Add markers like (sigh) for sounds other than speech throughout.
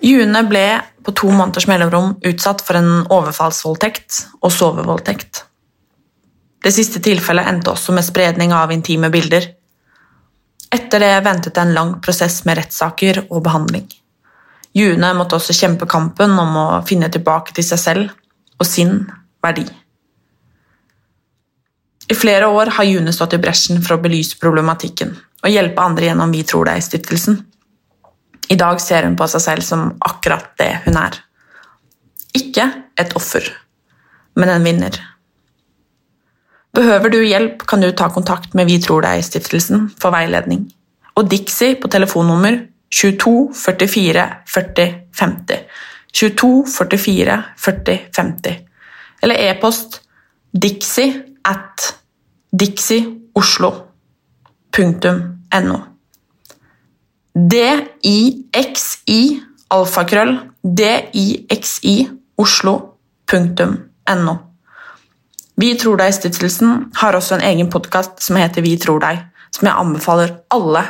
June ble på to måneders mellomrom utsatt for en overfallsvoldtekt og sovevoldtekt. Det siste tilfellet endte også med spredning av intime bilder. Etter det ventet en lang prosess med rettssaker og behandling. June måtte også kjempe kampen om å finne tilbake til seg selv og sin verdi. I flere år har June stått i bresjen for å belyse problematikken og hjelpe andre gjennom Vi tror deg-stiftelsen. I dag ser hun på seg selv som akkurat det hun er. Ikke et offer, men en vinner. Behøver du hjelp, kan du ta kontakt med Vi tror deg-stiftelsen for veiledning. Og Dixie på telefonnummer 22 44 40 50. 22 44 40 50. Eller e-post dixie at dixieoslo.no. D-I-X-I, alfakrøll, D-I-X-I, oslo.no. Vi tror deg-stiftelsen har også en egen podkast som heter Vi tror deg, som jeg anbefaler alle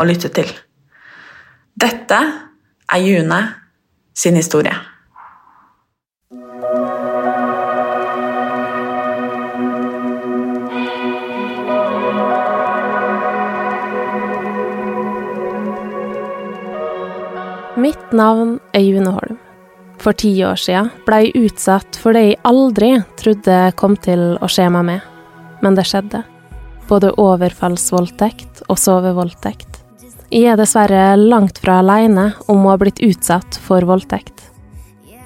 å lytte til. Dette er June sin historie. Mitt navn er June Holm. For ti år siden ble jeg utsatt for det jeg aldri trodde kom til å skje meg med. Men det skjedde. Både overfallsvoldtekt og sovevoldtekt. Jeg er dessverre langt fra alene om å ha blitt utsatt for voldtekt.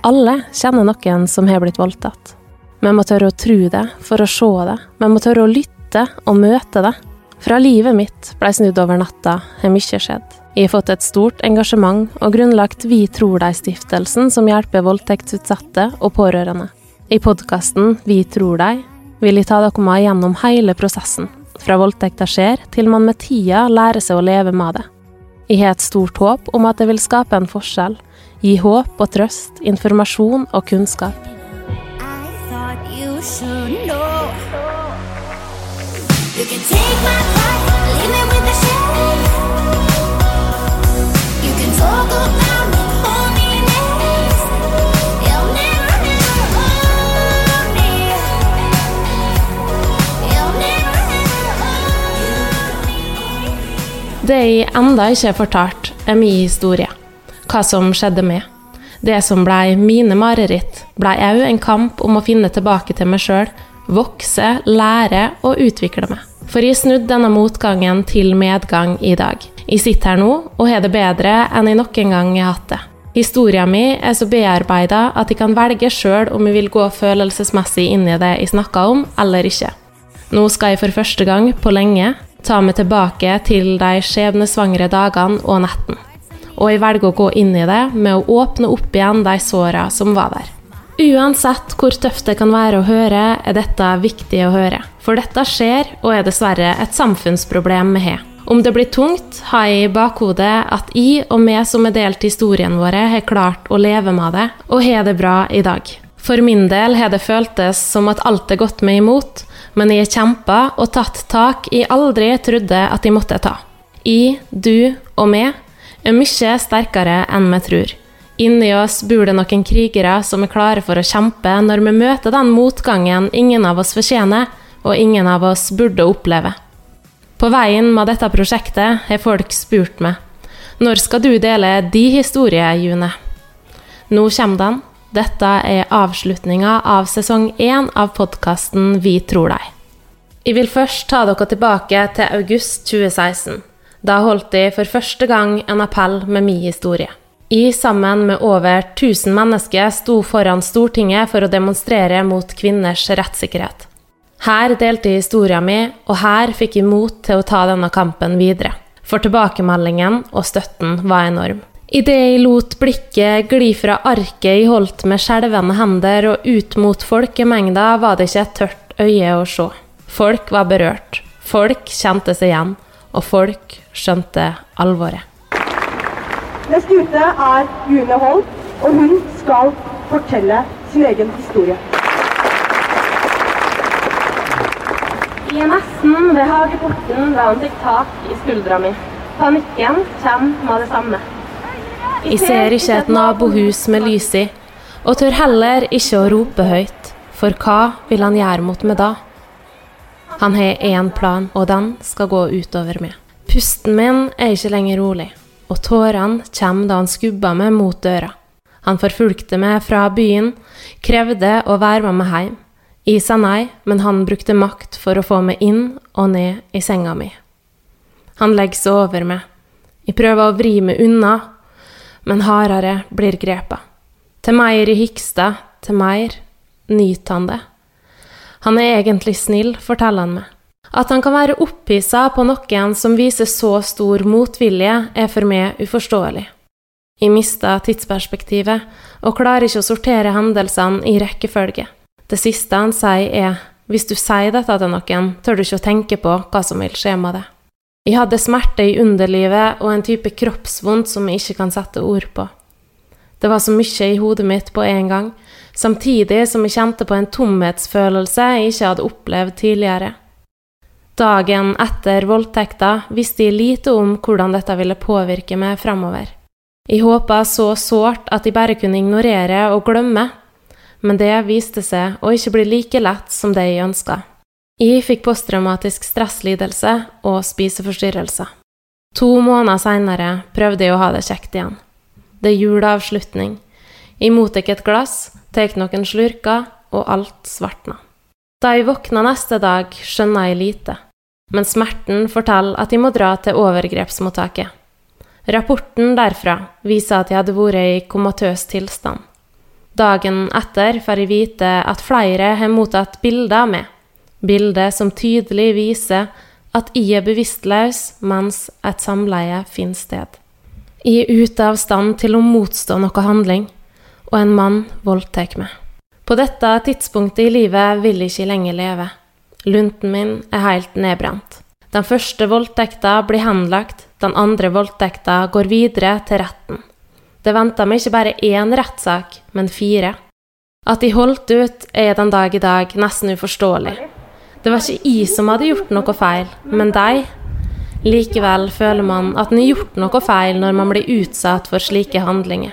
Alle kjenner noen som har blitt voldtatt. Vi må tørre å tro det for å se det. Vi må tørre å lytte og møte det. Fra livet mitt ble snudd over natta, har mye skjedd. Jeg har fått et stort engasjement og grunnlagt Vi tror deg-stiftelsen, som hjelper voldtektsutsatte og pårørende. I podkasten Vi tror deg vil jeg ta dere med gjennom hele prosessen. Fra voldtekta skjer, til man med tida lærer seg å leve med det. Jeg har et stort håp om at det vil skape en forskjell. Gi håp og trøst, informasjon og kunnskap. I you know. You can take my Det jeg enda ikke har fortalt, er min historie. Hva som skjedde med. Det som blei mine mareritt, blei òg en kamp om å finne tilbake til meg sjøl, vokse, lære og utvikle meg. For jeg snudde denne motgangen til medgang i dag. Jeg sitter her nå og har det bedre enn jeg noen gang har hatt det. Historia mi er så bearbeida at jeg kan velge sjøl om jeg vil gå følelsesmessig inn i det jeg snakker om, eller ikke. Nå skal jeg for første gang på lenge ta meg tilbake til de skjebnesvangre dagene og netten. Og jeg velger å gå inn i det med å åpne opp igjen de såra som var der. Uansett hvor tøft det kan være å høre, er dette viktig å høre. For dette skjer, og er dessverre et samfunnsproblem vi har. Om det blir tungt, har jeg i bakhodet at jeg og vi som har delt historien vår, har klart å leve med det, og har det bra i dag. For min del har det føltes som at alt er gått meg imot, men jeg har kjempa og tatt tak jeg aldri trodde at jeg måtte ta. Jeg, du og meg er mye sterkere enn vi tror. Inni oss bor det noen krigere som er klare for å kjempe når vi møter den motgangen ingen av oss fortjener, og ingen av oss burde oppleve. På veien med dette prosjektet har folk spurt meg når skal du dele de historie, June? Nå kommer den. Dette er avslutninga av sesong én av podkasten Vi tror deg. Jeg vil først ta dere tilbake til august 2016. Da holdt jeg for første gang en appell med min historie. Jeg sammen med over 1000 mennesker sto foran Stortinget for å demonstrere mot kvinners rettssikkerhet. Her delte jeg historien min, og her fikk jeg mot til å ta denne kampen videre. For tilbakemeldingen og støtten var enorm. Idet jeg lot blikket gli fra arket jeg holdt med skjelvende hender og ut mot folkemengda, var det ikke et tørt øye å se. Folk var berørt. Folk kjente seg igjen. Og folk skjønte alvoret. Neste ute er June Holm, og hun skal fortelle sin egen historie. I nesten ved hageporten da han seg tak i skuldra mi. Panikken kommer med det samme. Jeg ser ikke et nabohus med lys i, og tør heller ikke å rope høyt, for hva vil han gjøre mot meg da? Han har én plan, og den skal gå utover meg. Pusten min er ikke lenger rolig, og tårene kommer da han skubber meg mot døra. Han forfulgte meg fra byen, krevde å være med meg hjem. Jeg sa nei, men han brukte makt for å få meg inn og ned i senga mi. Han legger seg over meg. Jeg prøver å vri meg unna, men hardere blir grepet. Til Meir i Hikstad, til Meir, nyter han det. Han er egentlig snill, forteller han meg. At han kan være opphissa på noen som viser så stor motvilje, er for meg uforståelig. Jeg mista tidsperspektivet og klarer ikke å sortere hendelsene i rekkefølge. Det siste han sier er hvis du sier dette til noen, tør du ikke å tenke på hva som vil skje med det. Jeg hadde smerte i underlivet og en type kroppsvondt som jeg ikke kan sette ord på. Det var så mye i hodet mitt på en gang, samtidig som jeg kjente på en tomhetsfølelse jeg ikke hadde opplevd tidligere. Dagen etter voldtekta visste jeg lite om hvordan dette ville påvirke meg framover. Jeg håpa så sårt at jeg bare kunne ignorere og glemme, men det viste seg å ikke bli like lett som det jeg ønska. Jeg fikk posttraumatisk stresslidelse og spiseforstyrrelser. To måneder seinere prøvde jeg å ha det kjekt igjen. Det er juleavslutning. Jeg mottok et glass, tok noen slurker, og alt svartna. Da jeg våkna neste dag, skjønna jeg lite, men smerten forteller at jeg må dra til overgrepsmottaket. Rapporten derfra viser at jeg hadde vært i komatøs tilstand. Dagen etter får jeg vite at flere har mottatt bilder av meg, bilder som tydelig viser at jeg er bevisstløs mens et samleie finner sted. Jeg er ute av stand til å motstå noe handling, og en mann voldtar meg. På dette tidspunktet i livet vil jeg ikke lenger leve. Lunten min er helt nedbrent. Den første voldtekta blir henlagt, den andre voldtekta går videre til retten. Det venta meg ikke bare én rettssak, men fire. At de holdt ut, er den dag i dag nesten uforståelig. Det var ikke jeg som hadde gjort noe feil, men de. Likevel føler man at en har gjort noe feil når man blir utsatt for slike handlinger.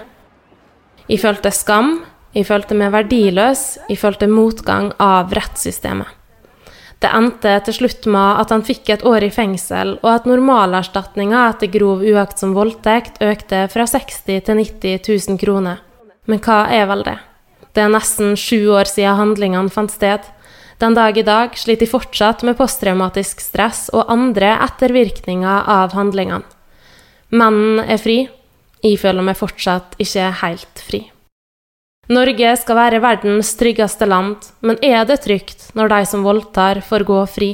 Jeg følte skam, jeg følte meg verdiløs, jeg følte motgang av rettssystemet. Det endte til slutt med at han fikk et år i fengsel, og at normalerstatninga etter grov uaktsom voldtekt økte fra 60 til 90 000 kroner. Men hva er vel det? Det er nesten sju år siden handlingene fant sted. Den dag i dag sliter de fortsatt med posttraumatisk stress og andre ettervirkninger av handlingene. Mannen er fri. Jeg føler meg fortsatt ikke helt fri. Norge skal være verdens tryggeste land, men er det trygt når de som voldtar, får gå fri?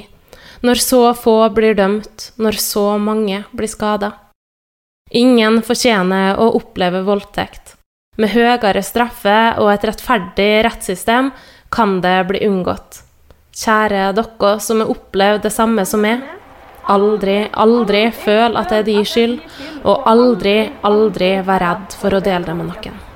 Når så få blir dømt, når så mange blir skada? Ingen fortjener å oppleve voldtekt. Med høyere straffe og et rettferdig rettssystem kan det bli unngått. Kjære dere som har opplevd det samme som meg. Aldri, aldri føl at det er din skyld, og aldri, aldri vær redd for å dele det med noen.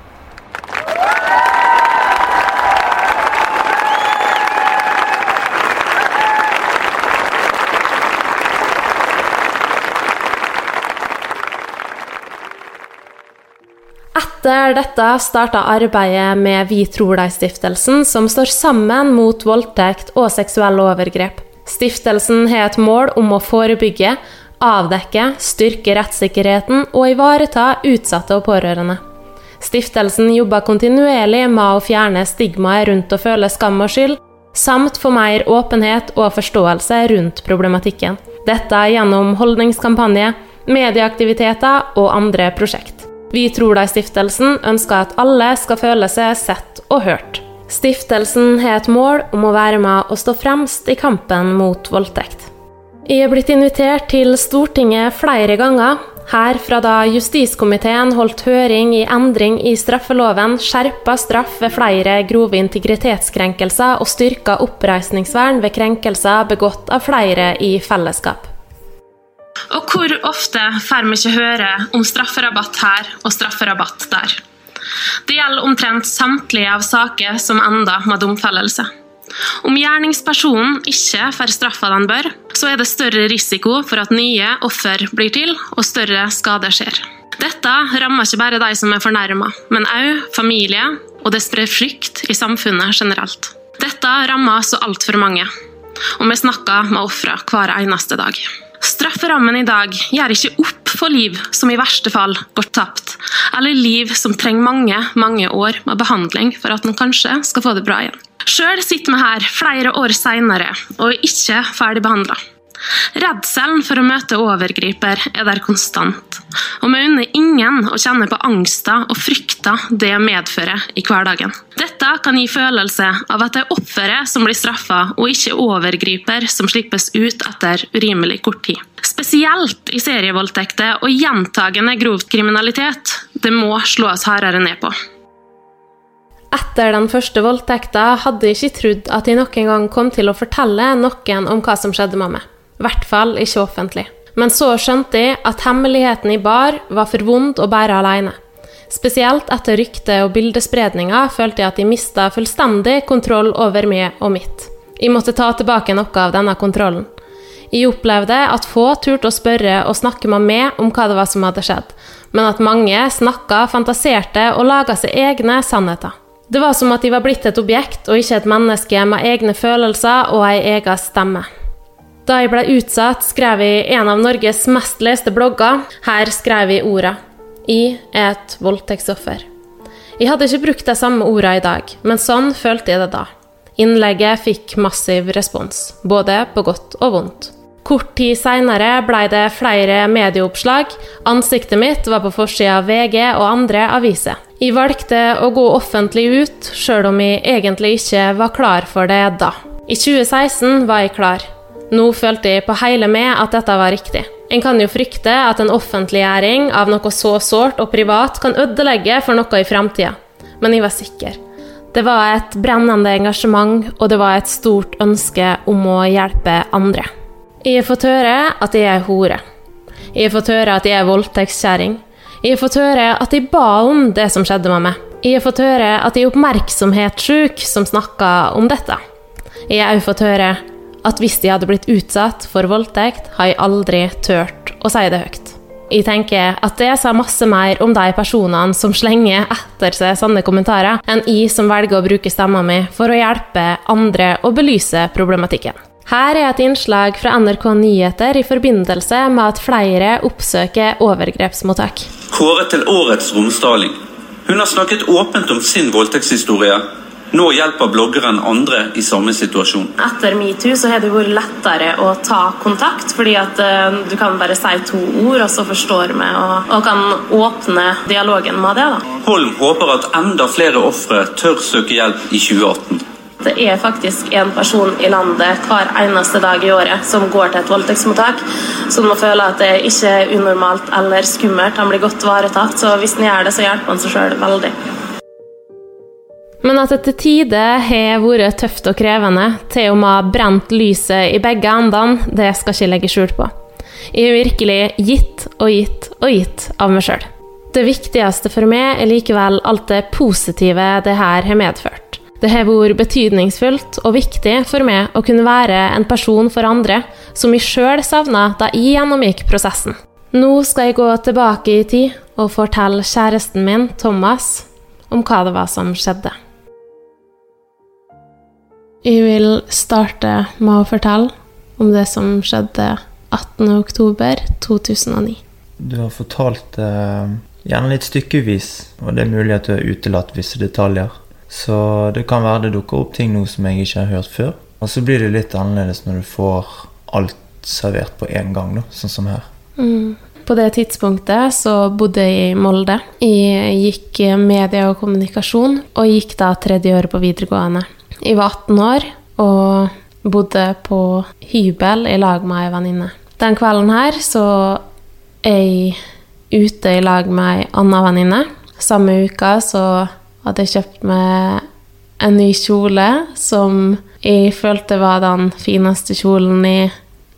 Etter dette starta arbeidet med Vi tror deg-stiftelsen, som står sammen mot voldtekt og seksuelle overgrep. Stiftelsen har et mål om å forebygge, avdekke, styrke rettssikkerheten og ivareta utsatte og pårørende. Stiftelsen jobber kontinuerlig med å fjerne stigmaet rundt å føle skam og skyld, samt få mer åpenhet og forståelse rundt problematikken. Dette gjennom holdningskampanje, medieaktiviteter og andre prosjekt. Vi tror deg-stiftelsen ønsker at alle skal føle seg sett og hørt. Stiftelsen har et mål om å være med og stå fremst i kampen mot voldtekt. Jeg er blitt invitert til Stortinget flere ganger, her fra da justiskomiteen holdt høring i endring i straffeloven, skjerpa straff ved flere grove integritetskrenkelser og styrka oppreisningsvern ved krenkelser begått av flere i fellesskap. Og hvor ofte får vi ikke høre om strafferabatt her og strafferabatt der? Det gjelder omtrent samtlige av saker som ender med domfellelse. Om gjerningspersonen ikke får straffa den bør, så er det større risiko for at nye offer blir til, og større skader skjer. Dette rammer ikke bare de som er fornærma, men òg familie, og det sprer frykt i samfunnet generelt. Dette rammer så altfor mange, og vi snakker med ofre hver eneste dag. Strafferammen i dag gjør ikke opp for liv som i verste fall går tapt, eller liv som trenger mange, mange år med behandling for at en kanskje skal få det bra igjen. Sjøl sitter vi her flere år seinere og er ikke ferdig behandla. Redselen for å møte overgriper er der konstant, og vi unner ingen å kjenne på angsta og frykta det medfører i hverdagen. Dette kan gi følelse av at det er offeret som blir straffa, og ikke overgriper som slippes ut etter urimelig kort tid. Spesielt i serievoldtekter og gjentagende grov kriminalitet. Det må slås hardere ned på. Etter den første voldtekta hadde jeg ikke trodd at jeg noen gang kom til å fortelle noen om hva som skjedde med meg. I hvert fall ikke offentlig. Men så skjønte jeg at hemmeligheten i bar, var for vondt å bære alene. Spesielt etter ryktet og bildespredninga følte jeg at jeg mista fullstendig kontroll over meg og mitt. Jeg måtte ta tilbake noe av denne kontrollen. Jeg opplevde at få turte å spørre og snakke med meg om hva det var som hadde skjedd, men at mange snakka, fantaserte og laga seg egne sannheter. Det var som at de var blitt et objekt og ikke et menneske med egne følelser og ei egen stemme. Da jeg ble utsatt, skrev jeg en av Norges mest leste blogger. Her skrev jeg orda. Jeg er et voldtektsoffer. Jeg hadde ikke brukt de samme orda i dag, men sånn følte jeg det da. Innlegget fikk massiv respons, både på godt og vondt. Kort tid seinere blei det flere medieoppslag. Ansiktet mitt var på forsida av VG og andre aviser. Jeg valgte å gå offentlig ut, sjøl om jeg egentlig ikke var klar for det da. I 2016 var jeg klar. Nå følte jeg på hele meg at dette var riktig. En kan jo frykte at en offentliggjøring av noe så sårt og privat kan ødelegge for noe i framtida, men jeg var sikker. Det var et brennende engasjement, og det var et stort ønske om å hjelpe andre. Jeg har fått høre at jeg er hore. Jeg har fått høre at jeg er voldtektskjerring. Jeg har fått høre at jeg ba om det som skjedde med meg. Jeg har fått høre at jeg er oppmerksomhetssjuk som snakker om dette. Jeg har også fått høre at hvis jeg hadde blitt utsatt for voldtekt, har jeg aldri turt å si det høyt. Jeg tenker at det sa masse mer om de personene som slenger etter seg sånne kommentarer, enn jeg som velger å bruke stemma mi for å hjelpe andre å belyse problematikken. Her er et innslag fra NRK Nyheter i forbindelse med at flere oppsøker overgrepsmottak. Kåret til årets romsdaling. Hun har snakket åpent om sin voldtektshistorie. Nå hjelper bloggeren andre i samme situasjon. Etter metoo så har det vært lettere å ta kontakt, fordi at eh, du kan bare si to ord, og så forstår vi, og, og kan åpne dialogen med det. da. Holm håper at enda flere ofre tør søke hjelp i 2018. Det er faktisk en person i landet hver eneste dag i året som går til et voldtektsmottak, som må føle at det ikke er unormalt eller skummelt. Han blir godt varetatt, så hvis han gjør det, så hjelper han seg sjøl veldig. Men at det til tider har vært tøft og krevende, til og med brent lyset i begge endene, det skal ikke legge skjul på. Jeg har virkelig gitt og gitt og gitt av meg sjøl. Det viktigste for meg er likevel alt det positive det her har medført. Det har vært betydningsfullt og viktig for meg å kunne være en person for andre som jeg sjøl savna da jeg gjennomgikk prosessen. Nå skal jeg gå tilbake i tid og fortelle kjæresten min, Thomas, om hva det var som skjedde. Jeg vil starte med å fortelle om det som skjedde 18. oktober 2009. Du har fortalt eh, gjerne litt stykkevis, og det er mulig at du har utelatt visse detaljer. Så det kan være det dukker opp ting nå som jeg ikke har hørt før. Og så blir det litt annerledes når du får alt servert på én gang, da, sånn som her. Mm. På det tidspunktet så bodde jeg i Molde. Jeg gikk media og kommunikasjon, og gikk da tredje året på videregående. Jeg var 18 år og bodde på hybel i lag med ei venninne. Den kvelden her så er jeg ute i lag med ei anna venninne. Samme uka så hadde jeg kjøpt meg en ny kjole som jeg følte var den fineste kjolen jeg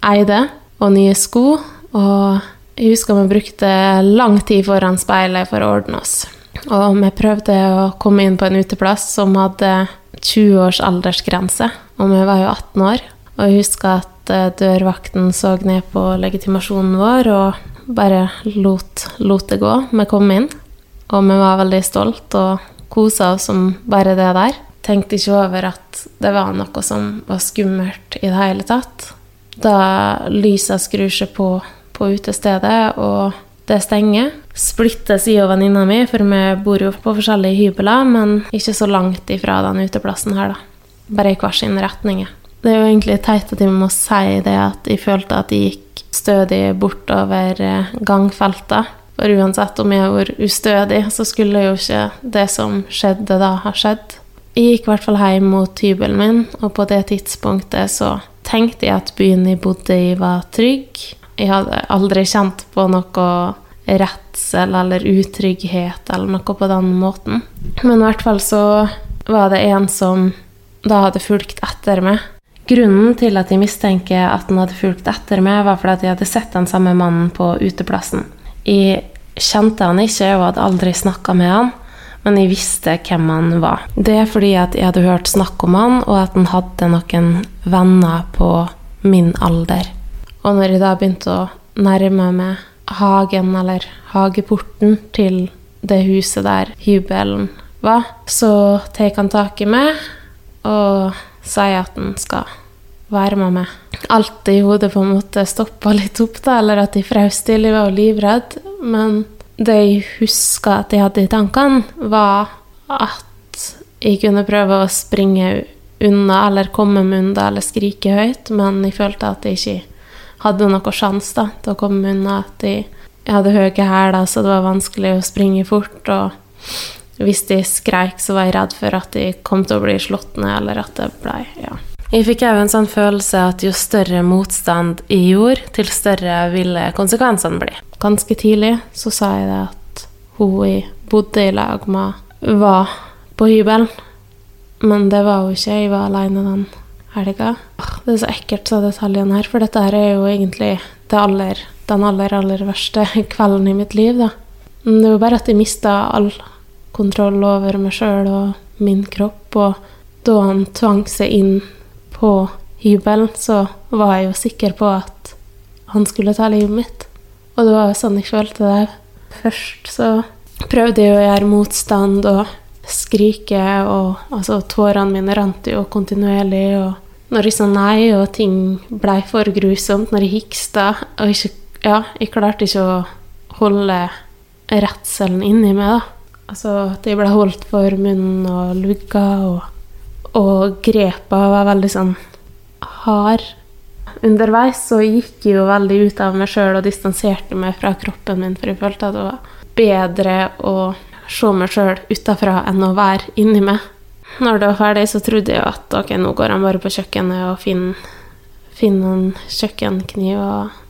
eide, og nye sko. Og jeg husker vi brukte lang tid foran speilet for å ordne oss. Og vi prøvde å komme inn på en uteplass som hadde 20 års aldersgrense, og vi var jo 18 år. Og jeg husker at eh, dørvakten så ned på legitimasjonen vår og bare lot, lot det gå. Vi kom inn, og vi var veldig stolt og kosa oss som bare det der. Tenkte ikke over at det var noe som var skummelt i det hele tatt. Da lysa skrur seg på på utestedet, og det stenger. Splittes i og venninna mi, for vi bor jo på forskjellige hybler, men ikke så langt ifra den uteplassen her, da. Bare i hver sin retning. Det er jo egentlig teit at jeg må si det, at jeg følte at jeg gikk stødig bortover eh, gangfeltet. For uansett om jeg var ustødig, så skulle jo ikke det som skjedde da, ha skjedd. Jeg gikk i hvert fall hjem mot hybelen min, og på det tidspunktet så tenkte jeg at byen jeg bodde i, var trygg. Jeg hadde aldri kjent på noe redsel eller utrygghet eller noe på den måten. Men i hvert fall så var det en som da hadde fulgt etter meg. Grunnen til at jeg mistenker at han hadde fulgt etter meg, var fordi jeg hadde sett den samme mannen på uteplassen. Jeg kjente han ikke og hadde aldri snakka med han, men jeg visste hvem han var. Det er fordi at jeg hadde hørt snakk om han, og at han hadde noen venner på min alder. Og når jeg da begynte å nærme meg hagen, eller hageporten, til det huset der hybelen var, så tar han tak i meg og sier at han skal være med meg. Alt i hodet på en måte stoppa litt opp, da, eller at jeg frøs til. Var livredd. Men det jeg huska at jeg hadde i tankene, var at jeg kunne prøve å springe unna, eller komme meg unna, eller skrike høyt, men jeg følte at jeg ikke hadde noe sjanse da, til å komme unna. At jeg hadde høye hæler, så det var vanskelig å springe fort. Og hvis de skreik, så var jeg redd for at de kom til å bli slått ned, eller at det ble ja. Jeg fikk òg en sånn følelse at jo større motstand jeg gjorde, til større ville konsekvensene bli. Ganske tidlig så sa jeg det at hun jeg bodde i lag med, var på hybelen. Men det var hun ikke. Jeg var aleine den helga. ikke? Det er så ekkelt, så detaljene her, for dette her er jo egentlig det aller, den aller, aller verste (laughs) kvelden i mitt liv, da. Men det er jo bare at jeg mista all kontroll over meg sjøl og min kropp, og da han tvang seg inn på hybelen, så var jeg jo sikker på at han skulle ta livet mitt. Og det var jo sånn jeg følte det. Først så prøvde jeg å gjøre motstand og skrike, og altså, tårene mine rant jo kontinuerlig. Og når jeg sa nei, og ting blei for grusomt, når jeg hiksta og ikke Ja, jeg klarte ikke å holde redselen inni meg, da. Altså at jeg ble holdt for munnen og lugga, og, og grepa var veldig sånn hard. Underveis så gikk jeg jo veldig ut av meg sjøl og distanserte meg fra kroppen min, for jeg følte at det var bedre å se meg sjøl utafra enn å være inni meg. Når det var ferdig, så trodde jeg at ok, nå går han bare på kjøkkenet og finner, finner en kjøkkenkniv og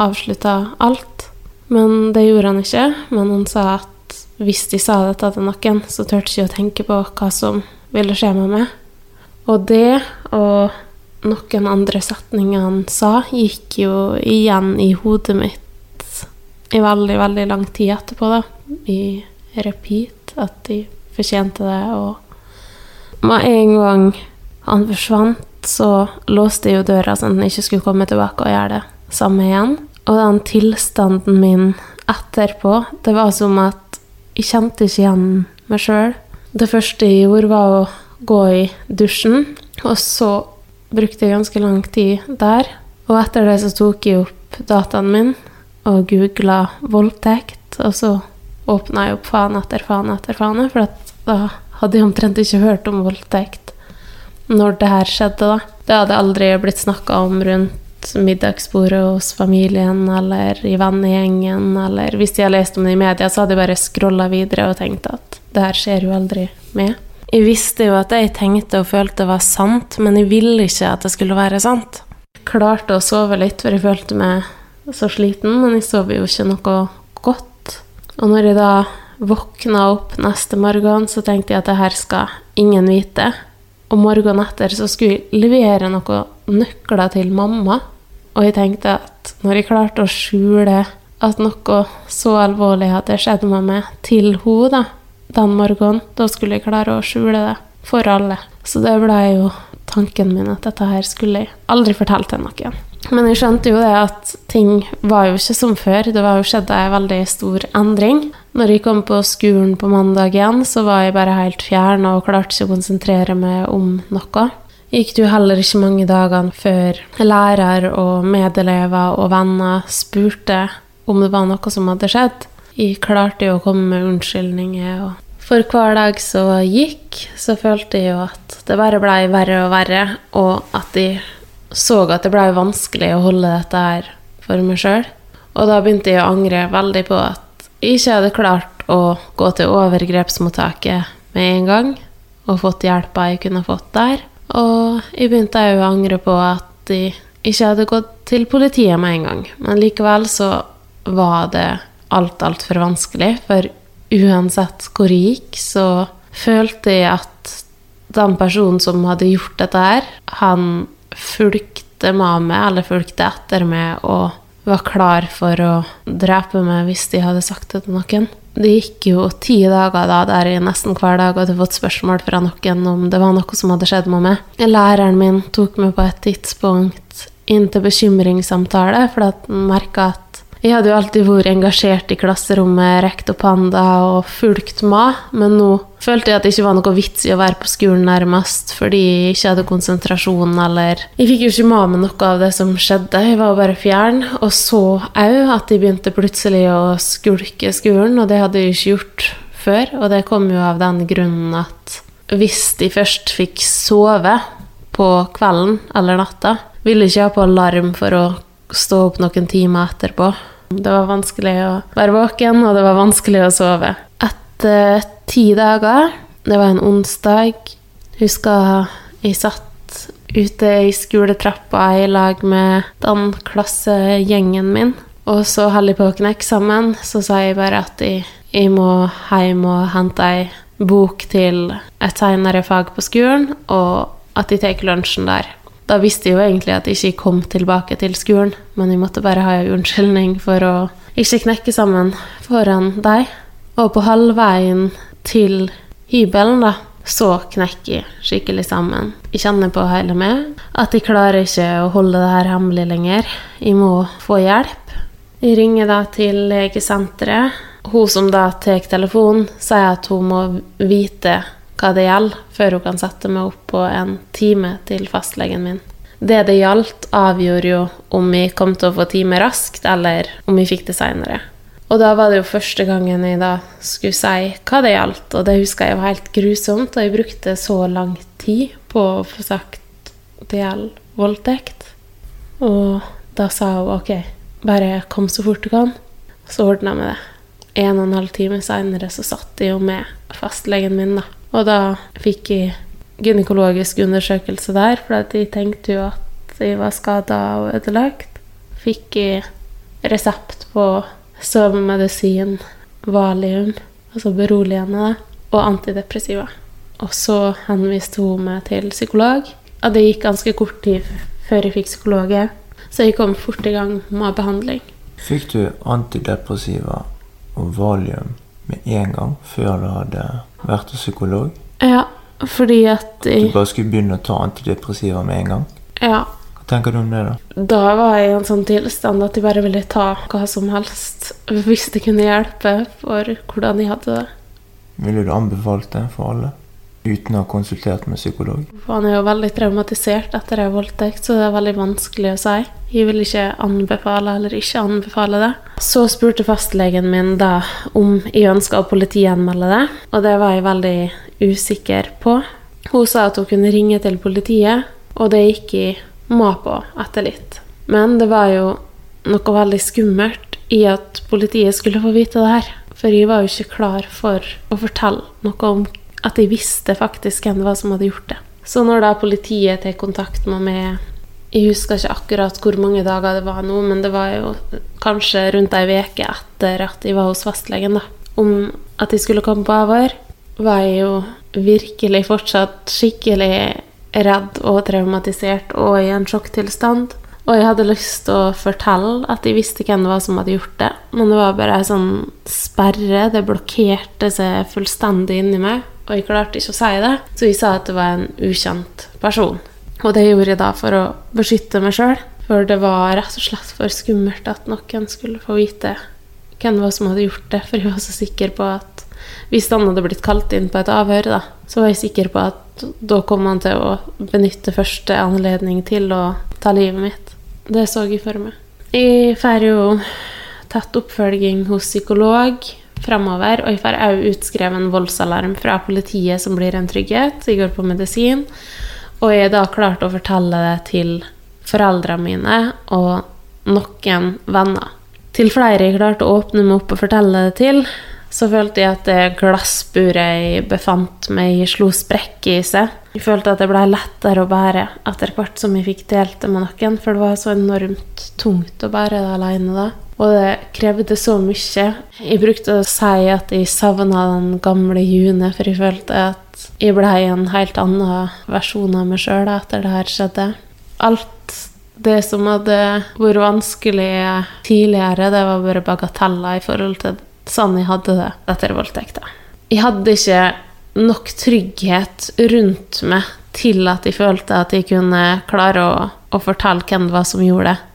avslutter alt. Men det gjorde han ikke. Men han sa at hvis de sa dette til noen, så turte ikke å tenke på hva som ville skje med meg. Og det og noen andre setninger han sa, gikk jo igjen i hodet mitt i veldig, veldig lang tid etterpå, da. I repeat. At de fortjente det. Og med en gang han forsvant, så låste jeg jo døra sånn at han ikke skulle komme tilbake og gjøre det samme igjen. Og den tilstanden min etterpå, det var som at jeg kjente ikke igjen meg sjøl. Det første jeg gjorde, var å gå i dusjen, og så brukte jeg ganske lang tid der. Og etter det så tok jeg opp dataen min og googla voldtekt, og så åpna jeg opp faen etter faen etter faen, for da hadde jeg omtrent ikke hørt om voldtekt når det her skjedde, da. Det hadde aldri blitt snakka om rundt middagsbordet hos familien eller i vennegjengen, eller hvis de hadde lest om det i media, så hadde jeg bare scrolla videre og tenkt at det her skjer jo aldri med. Jeg visste jo at jeg tenkte og følte var sant, men jeg ville ikke at det skulle være sant. Jeg klarte å sove litt, for jeg følte meg så sliten, men jeg sov jo ikke noe godt. Og når jeg da våkna opp neste morgen, så tenkte jeg at det her skal ingen vite. Og morgenen etter så skulle jeg levere noen nøkler til mamma. Og jeg tenkte at når jeg klarte å skjule at noe så alvorlig hadde skjedd med meg til henne den morgenen, da skulle jeg klare å skjule det for alle. Så det ble jo tanken min at dette her skulle jeg aldri fortelle til noen. Men jeg skjønte jo det at ting var jo ikke som før. Det var jo skjedd ei veldig stor endring. Når jeg kom på skolen på mandag igjen, så var jeg bare helt fjern og klarte ikke å konsentrere meg om noe. Gikk det jo heller ikke mange dagene før lærer og medelever og venner spurte om det var noe som hadde skjedd. Jeg klarte jo å komme med unnskyldninger. og For hver dag som gikk, så følte jeg jo at det bare blei verre og verre, og at jeg så at det blei vanskelig å holde dette her for meg sjøl. Og da begynte jeg å angre veldig på at ikke hadde klart å gå til overgrepsmottaket med en gang og fått hjelpa jeg kunne fått der. Og jeg begynte òg å angre på at jeg ikke hadde gått til politiet med en gang. Men likevel så var det alt altfor vanskelig, for uansett hvor jeg gikk, så følte jeg at den personen som hadde gjort dette her, han fulgte med meg, eller fulgte etter meg, og var klar for å drepe meg hvis de hadde sagt det til noen. Det gikk jo ti dager da der jeg nesten hver dag hadde fått spørsmål fra noen om det var noe som hadde skjedd med meg. Læreren min tok meg på et tidspunkt inn til bekymringssamtale, for han merka at jeg hadde jo alltid vært engasjert i klasserommet, rekt opp handa og fulgt med, men nå følte jeg at det ikke var noe vits i å være på skolen nærmest, fordi jeg ikke hadde konsentrasjon eller Jeg fikk jo ikke med meg noe av det som skjedde, jeg var bare fjern, og så òg at jeg begynte plutselig å skulke skolen, og det hadde jeg ikke gjort før, og det kom jo av den grunnen at hvis de først fikk sove på kvelden eller natta, ville ikke ha på alarm for å stå opp noen timer etterpå. Det var vanskelig å være våken, og det var vanskelig å sove. Etter ti dager, det var en onsdag, husker jeg satt ute i skoletrappa i lag med den klassegjengen min. Og så holder jeg på å knekke sammen, så sa jeg bare at jeg, jeg må hjem og hente ei bok til et senere fag på skolen, og at jeg tar lunsjen der. Da visste jeg jo egentlig at jeg ikke kom tilbake til skolen, men jeg måtte bare ha en unnskyldning for å ikke knekke sammen foran deg. Og på halvveien til hybelen, da, så knekker jeg skikkelig sammen. Jeg kjenner på hele meg at jeg klarer ikke å holde det her hemmelig lenger. Jeg må få hjelp. Jeg ringer da til legesenteret. Hun som da tar telefonen, sier at hun må vite hva det gjelder, før hun kan sette meg opp på en time til fastlegen min. Det det gjaldt, avgjorde jo om vi kom til å få time raskt, eller om vi fikk det seinere. Og da var det jo første gangen jeg da skulle si hva det gjaldt, og det husker jeg var helt grusomt, og jeg brukte så lang tid på å få sagt det gjelder voldtekt. Og da sa hun ok, bare kom så fort du kan, så ordna vi det. En og en halv time seinere så satt jeg jo med fastlegen min, da. Og da fikk jeg gynekologisk undersøkelse der, for de tenkte jo at jeg var skada og ødelagt. Fikk jeg resept på sovemedisin, valium, altså beroligende, og antidepressiva. Og så henviste hun meg til psykolog. Og det gikk ganske kort tid før jeg fikk psykolog, så jeg kom fort i gang med behandling. Fikk du antidepressiva og valium med en gang før du hadde vært hos psykolog? Ja, fordi at Du bare skulle begynne å ta antidepressiva med en gang? Ja. Hva tenker du om det, da? Da var jeg i en sånn tilstand at jeg bare ville ta hva som helst hvis det kunne hjelpe for hvordan jeg hadde det. Ville du anbefalt det for alle? Uten å ha konsultert med psykolog? Han er jo veldig traumatisert etter en voldtekt, så det er veldig vanskelig å si. Jeg vil ikke anbefale eller ikke anbefale det. Så spurte fastlegen min da om jeg ønska å politianmelde det, og det var jeg veldig usikker på. Hun sa at hun kunne ringe til politiet, og det gikk jeg med på etter litt. Men det var jo noe veldig skummelt i at politiet skulle få vite det her. For jeg var jo ikke klar for å fortelle noe om at jeg visste faktisk hvem det var som hadde gjort det. Så når da politiet tar kontakt med meg Jeg husker ikke akkurat hvor mange dager det var nå, men det var jo kanskje rundt ei uke etter at jeg var hos fastlegen, da. Om at jeg skulle komme på avhør, var jeg jo virkelig fortsatt skikkelig redd og traumatisert og i en sjokktilstand. Og jeg hadde lyst til å fortelle at jeg visste hvem det var som hadde gjort det, men det var bare ei sånn sperre. Det blokkerte seg fullstendig inni meg, og jeg klarte ikke å si det. Så jeg sa at det var en ukjent person. Og det gjorde jeg da for å beskytte meg sjøl, for det var rett og slett for skummelt at noen skulle få vite hvem det var som hadde gjort det, for jeg var så sikker på at hvis han hadde blitt kalt inn på et avhør, da, så var jeg sikker på at da kom han til å benytte første anledning til å ta livet mitt. Det så jeg for meg. Jeg får jo tett oppfølging hos psykolog fremover, og jeg får òg utskrevet en voldsalarm fra politiet som blir en trygghet. Jeg går på medisin, og jeg har da klart å fortelle det til foreldrene mine og noen venner. Til flere jeg klarte å åpne meg opp og fortelle det til, så følte jeg at det glassburet jeg befant meg i, slo sprekk i seg. Jeg følte at det ble lettere å bære etter hvert som jeg fikk delt det med noen, for det var så enormt tungt å bære det alene da. Og det krevde så mye. Jeg brukte å si at jeg savna den gamle June, for jeg følte at jeg ble en helt annen versjon av meg sjøl etter det her skjedde. Alt det som hadde vært vanskelig tidligere, det var bare bagateller i forhold til sånn jeg hadde det etter voldtekta. Jeg hadde ikke nok trygghet rundt meg til at jeg følte at jeg kunne klare å, å fortelle hvem det var som gjorde det.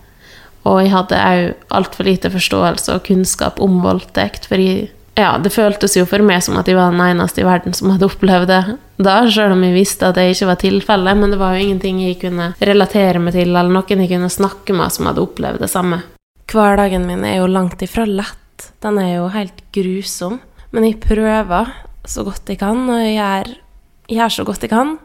Og jeg hadde òg altfor lite forståelse og kunnskap om voldtekt. For jeg, ja, det føltes jo for meg som at jeg var den eneste i verden som hadde opplevd det da, selv om jeg visste at det ikke var tilfellet. Men det var jo ingenting jeg kunne relatere meg til, eller noen jeg kunne snakke med som hadde opplevd det samme. Hverdagen min er jo langt ifra lett. Den er jo helt grusom. Men jeg prøver så godt jeg kan, og jeg gjør, jeg gjør så godt jeg kan.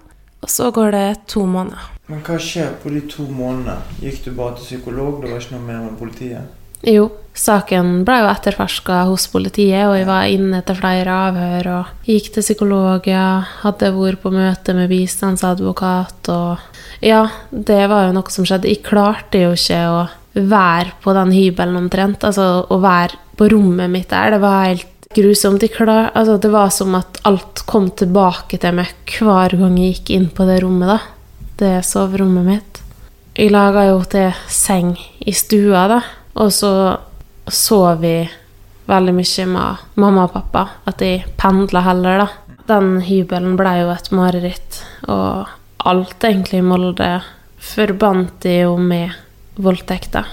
Og så går det to måneder. Men hva skjer på de to månedene? Gikk du bare til psykolog? Det var ikke noe mer med politiet? Jo, saken ble jo etterforska hos politiet, og jeg var inne til flere avhør og gikk til psykolog, ja, hadde vært på møte med bistandsadvokat og Ja, det var jo noe som skjedde. Jeg klarte jo ikke å være på den hybelen omtrent, altså å være på rommet mitt der. Det var helt grusomt. De klar, altså, det var som at alt kom tilbake til meg hver gang jeg gikk inn på det rommet, da. Det soverommet mitt. Jeg laga jo til seng i stua, da. Og så sov vi veldig mye med mamma og pappa. At de pendla heller, da. Den hybelen ble jo et mareritt. Og alt egentlig i Molde forbandt de jo med voldtekter.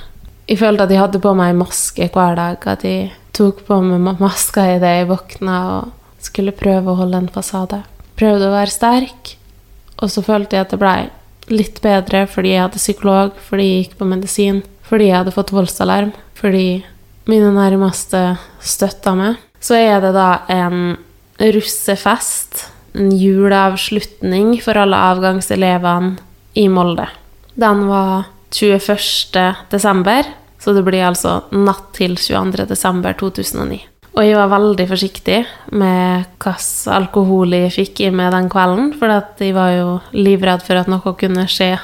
Jeg følte at jeg hadde på meg maske hver dag. At jeg tok på meg maska idet jeg våkna og skulle prøve å holde en fasade. Prøvde å være sterk, og så følte jeg at det blei litt bedre fordi jeg hadde psykolog, fordi jeg gikk på medisin, fordi jeg hadde fått voldsalarm, fordi mine nærmeste støtta meg. Så er det da en russefest, en juleavslutning for alle avgangselevene i Molde. Den var 21. desember, så det blir altså natt til 22. desember 2009. Og jeg var veldig forsiktig med hvilken alkohol jeg fikk i meg den kvelden, for jeg var jo livredd for at noe kunne skje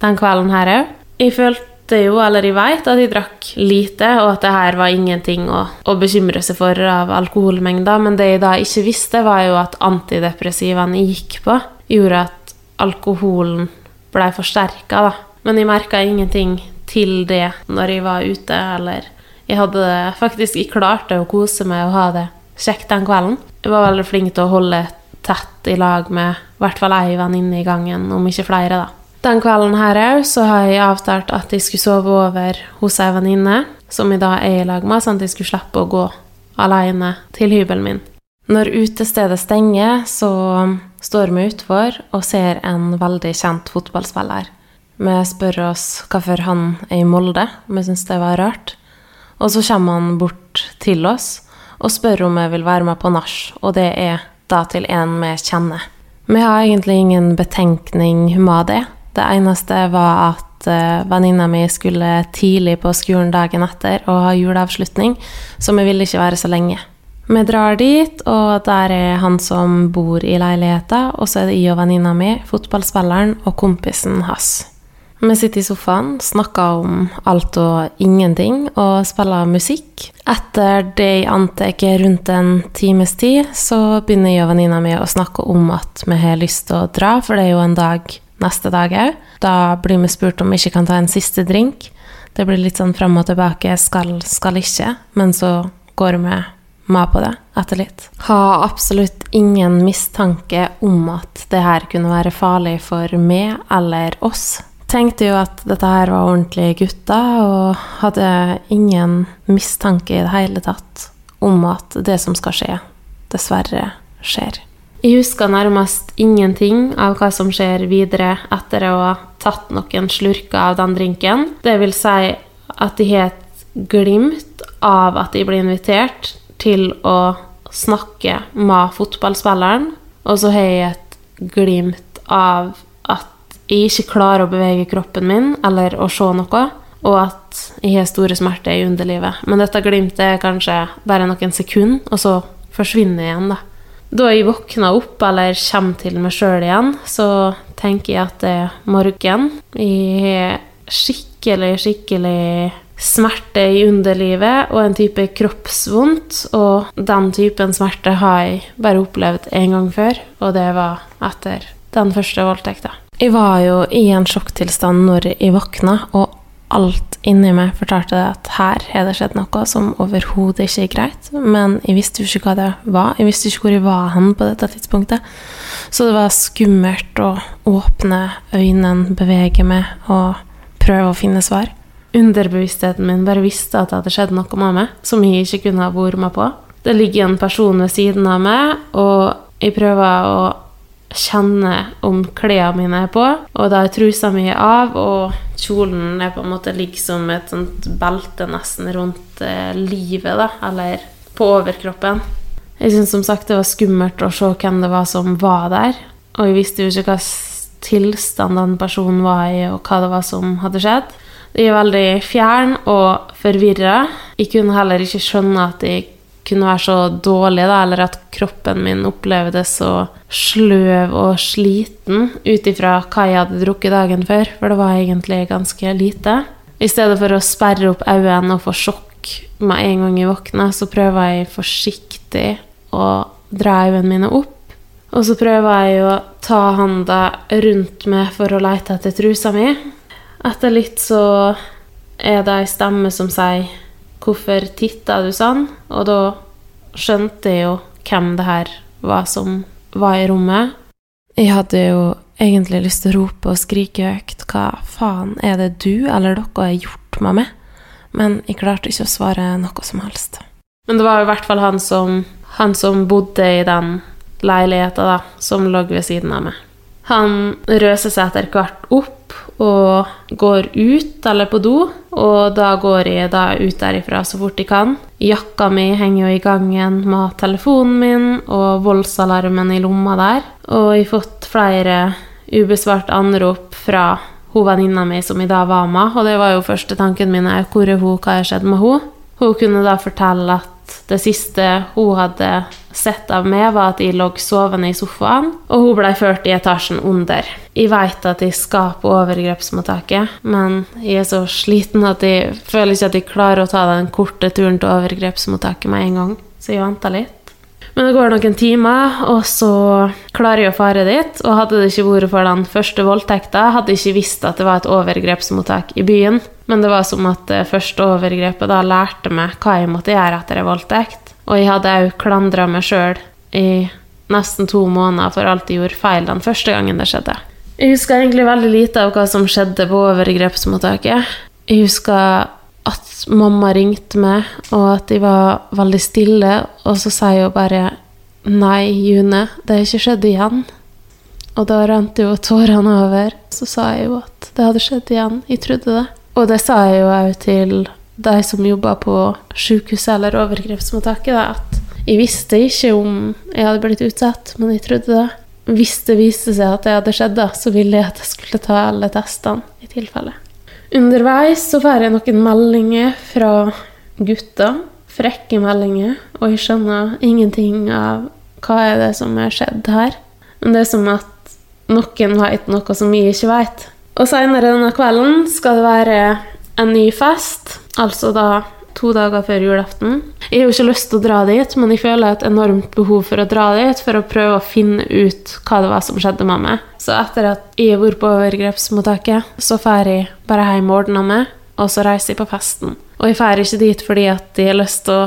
den kvelden her òg. Jeg følte jo, eller jeg veit, at jeg drakk lite, og at det her var ingenting å, å bekymre seg for av alkoholmengder, men det jeg da ikke visste, var jo at antidepressivene jeg gikk på, gjorde at alkoholen blei forsterka, da. Men jeg merka ingenting til det når jeg var ute, eller Jeg hadde faktisk Jeg klarte å kose meg og ha det kjekt den kvelden. Jeg var veldig flink til å holde tett i lag med i hvert fall ei venninne i gangen, om ikke flere, da. Den kvelden her òg så har jeg avtalt at jeg skulle sove over hos ei venninne, som i dag er i lag med, sånn at jeg skulle slippe å gå alene til hybelen min. Når utestedet stenger, så står vi utfor og ser en veldig kjent fotballspiller. Vi spør oss hvorfor han er i Molde, vi syns det var rart. Og så kommer han bort til oss og spør om jeg vil være med på nach, og det er da til en vi kjenner. Vi har egentlig ingen betenkning med det. Det eneste var at uh, venninna mi skulle tidlig på skolen dagen etter og ha juleavslutning, så vi ville ikke være så lenge. Vi drar dit, og der er han som bor i leiligheta, og så er det jeg og venninna mi, fotballspilleren og kompisen hans. Vi sitter i sofaen, snakker om alt og ingenting og spiller musikk. Etter det jeg antar rundt en times tid, så begynner jeg og venninna mi å snakke om at vi har lyst til å dra, for det er jo en dag neste dag òg. Da blir vi spurt om vi ikke kan ta en siste drink. Det blir litt sånn fram og tilbake, skal, skal ikke, men så går vi med på det etter litt. Har absolutt ingen mistanke om at det her kunne være farlig for meg eller oss. Tenkte jo at dette her var ordentlige gutter, og hadde ingen mistanke i det hele tatt om at det som skal skje, dessverre skjer. Jeg husker nærmest ingenting av hva som skjer videre etter å ha tatt noen slurker av den drinken. Det vil si at jeg har et glimt av at jeg blir invitert til å snakke med fotballspilleren, og så har jeg et glimt av at jeg ikke klarer å bevege kroppen min eller å se noe, og at jeg har store smerter i underlivet. Men dette glimtet er kanskje bare noen sekunder, og så forsvinner jeg igjen, da. Da jeg våkner opp eller kommer til meg sjøl igjen, så tenker jeg at det er morgen. Jeg har skikkelig, skikkelig smerte i underlivet og en type kroppsvondt. Og den typen smerte har jeg bare opplevd én gang før, og det var etter den første voldtekta. Jeg var jo i en sjokktilstand når jeg våkna, og alt inni meg fortalte at her har det skjedd noe som overhodet ikke er greit. Men jeg visste jo ikke hva det var. Jeg visste ikke hvor jeg var hen på dette tidspunktet. Så det var skummelt å åpne øynene, bevege meg og prøve å finne svar. Underbevisstheten min bare visste at det hadde skjedd noe med meg som jeg ikke kunne ha vært med på. Det ligger en person ved siden av meg, og jeg prøver å kjenne om klærne mine er på. Og da er trusa mi av, og kjolen er på en måte ligger som et sånt belte nesten rundt eh, livet, da, eller på overkroppen. Jeg syns som sagt det var skummelt å se hvem det var som var der. Og jeg visste jo ikke hva tilstand den personen var i, og hva det var som hadde skjedd. Jeg er veldig fjern og forvirra. Jeg kunne heller ikke skjønne at jeg kunne være så dårlig, da, eller at kroppen min opplevdes så sløv og sliten ut ifra hva jeg hadde drukket dagen før, for det var egentlig ganske lite. I stedet for å sperre opp øynene og få sjokk med en gang jeg våkna, så prøver jeg forsiktig å dra øynene mine opp. Og så prøver jeg å ta handa rundt meg for å lete etter trusa mi. Etter litt så er det ei stemme som sier 'Hvorfor titta du sånn?' Og da skjønte jeg jo hvem det her var som var i rommet. Jeg hadde jo egentlig lyst til å rope og skrike høyt 'Hva faen er det du eller dere har gjort med meg?' Men jeg klarte ikke å svare noe som helst. Men det var i hvert fall han som, han som bodde i den leiligheta, da, som lå ved siden av meg. Han røser seg etter hvert opp og går ut eller på do, og da går jeg da ut derifra så fort jeg kan. Jakka mi henger jo i gangen med telefonen min og voldsalarmen i lomma der. Og jeg har fått flere ubesvart anrop fra hun venninna mi som i dag var med, og det var jo første tanken min er hvor er hun, hva har skjedd med hun? Hun kunne da fortelle at det siste hun hadde sett av meg, var at jeg lå sovende i sofaen, og hun blei ført i etasjen under. Jeg veit at jeg skal på overgrepsmottaket, men jeg er så sliten at jeg føler ikke at jeg klarer å ta den korte turen til overgrepsmottaket med en gang, så jeg venta litt. Men det går noen timer, og så klarer jeg å fare dit. Og hadde det ikke vært for den første voldtekta, hadde jeg ikke visst at det var et overgrepsmottak i byen. Men det var som at det første overgrepet da lærte meg hva jeg måtte gjøre etter en voldtekt. Og jeg hadde òg klandra meg sjøl i nesten to måneder for alt jeg gjorde feil den første gangen det skjedde. Jeg husker egentlig veldig lite av hva som skjedde på overgrepsmottaket. Jeg husker at mamma ringte meg, og at de var veldig stille, og så sier hun bare Nei, June, det har ikke skjedd igjen. Og da rant jo tårene over. Så sa jeg jo at det hadde skjedd igjen. Jeg trodde det. Og det sa jeg jo òg til de som jobba på sykehuset eller overgrepsmottaket, da, at jeg visste ikke om jeg hadde blitt utsatt, men jeg trodde det. Hvis det viste seg at det hadde skjedd, da, så ville jeg at jeg skulle ta alle testene i tilfelle. Underveis så får jeg noen meldinger fra gutter. Frekke meldinger. Og jeg skjønner ingenting av hva er det som er skjedd her. Men det er som at noen vet noe som jeg ikke vet. Og seinere denne kvelden skal det være en ny fest, altså da to dager før julaften. Jeg har jo ikke lyst til å dra dit, men jeg føler et enormt behov for å dra dit for å prøve å finne ut hva det var som skjedde med meg. Så etter at jeg har vært på overgrepsmottaket, så drar jeg bare hjem og ordner meg, og så reiser jeg på festen. Og jeg drar ikke dit fordi at jeg har lyst til å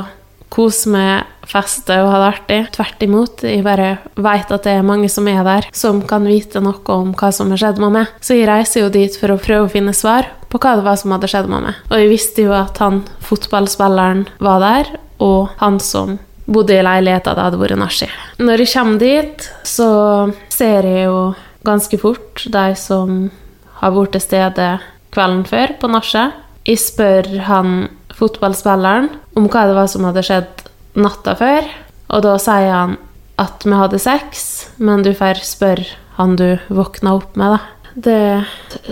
kose meg, feste og ha det artig. Tvert imot. Jeg bare veit at det er mange som er der, som kan vite noe om hva som har skjedd med meg. Så jeg reiser jo dit for å prøve å finne svar på hva det var som hadde skjedd med meg. Og jeg visste jo at han fotballspilleren var der, og han som bodde i leiligheta det hadde vært nach i. Når jeg kommer dit, så ser jeg jo ganske fort de som har vært til stede kvelden før på nachet. Jeg spør han fotballspilleren om hva det var som hadde skjedd natta før, og da sier han at vi hadde sex, men du får spørre han du våkna opp med, da. Det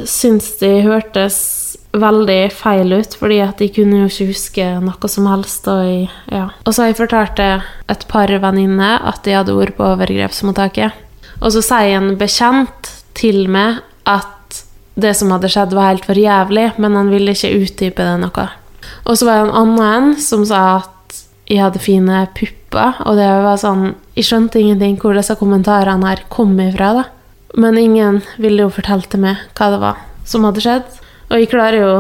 syns de hørtes veldig feil ut, fordi at de kunne jo ikke huske noe som helst. Og, jeg, ja. og så har jeg fortalt et par venninner at de hadde vært på overgrepsmottaket. Og så sier en bekjent til meg at det som hadde skjedd, var helt for jævlig, men han ville ikke utdype det noe. Og så var det en annen som sa at jeg hadde fine pupper, og det var sånn Jeg skjønte ingenting hvor disse kommentarene her kom ifra, da. Men ingen ville jo fortelle til meg hva det var som hadde skjedd. Og jeg klarer jo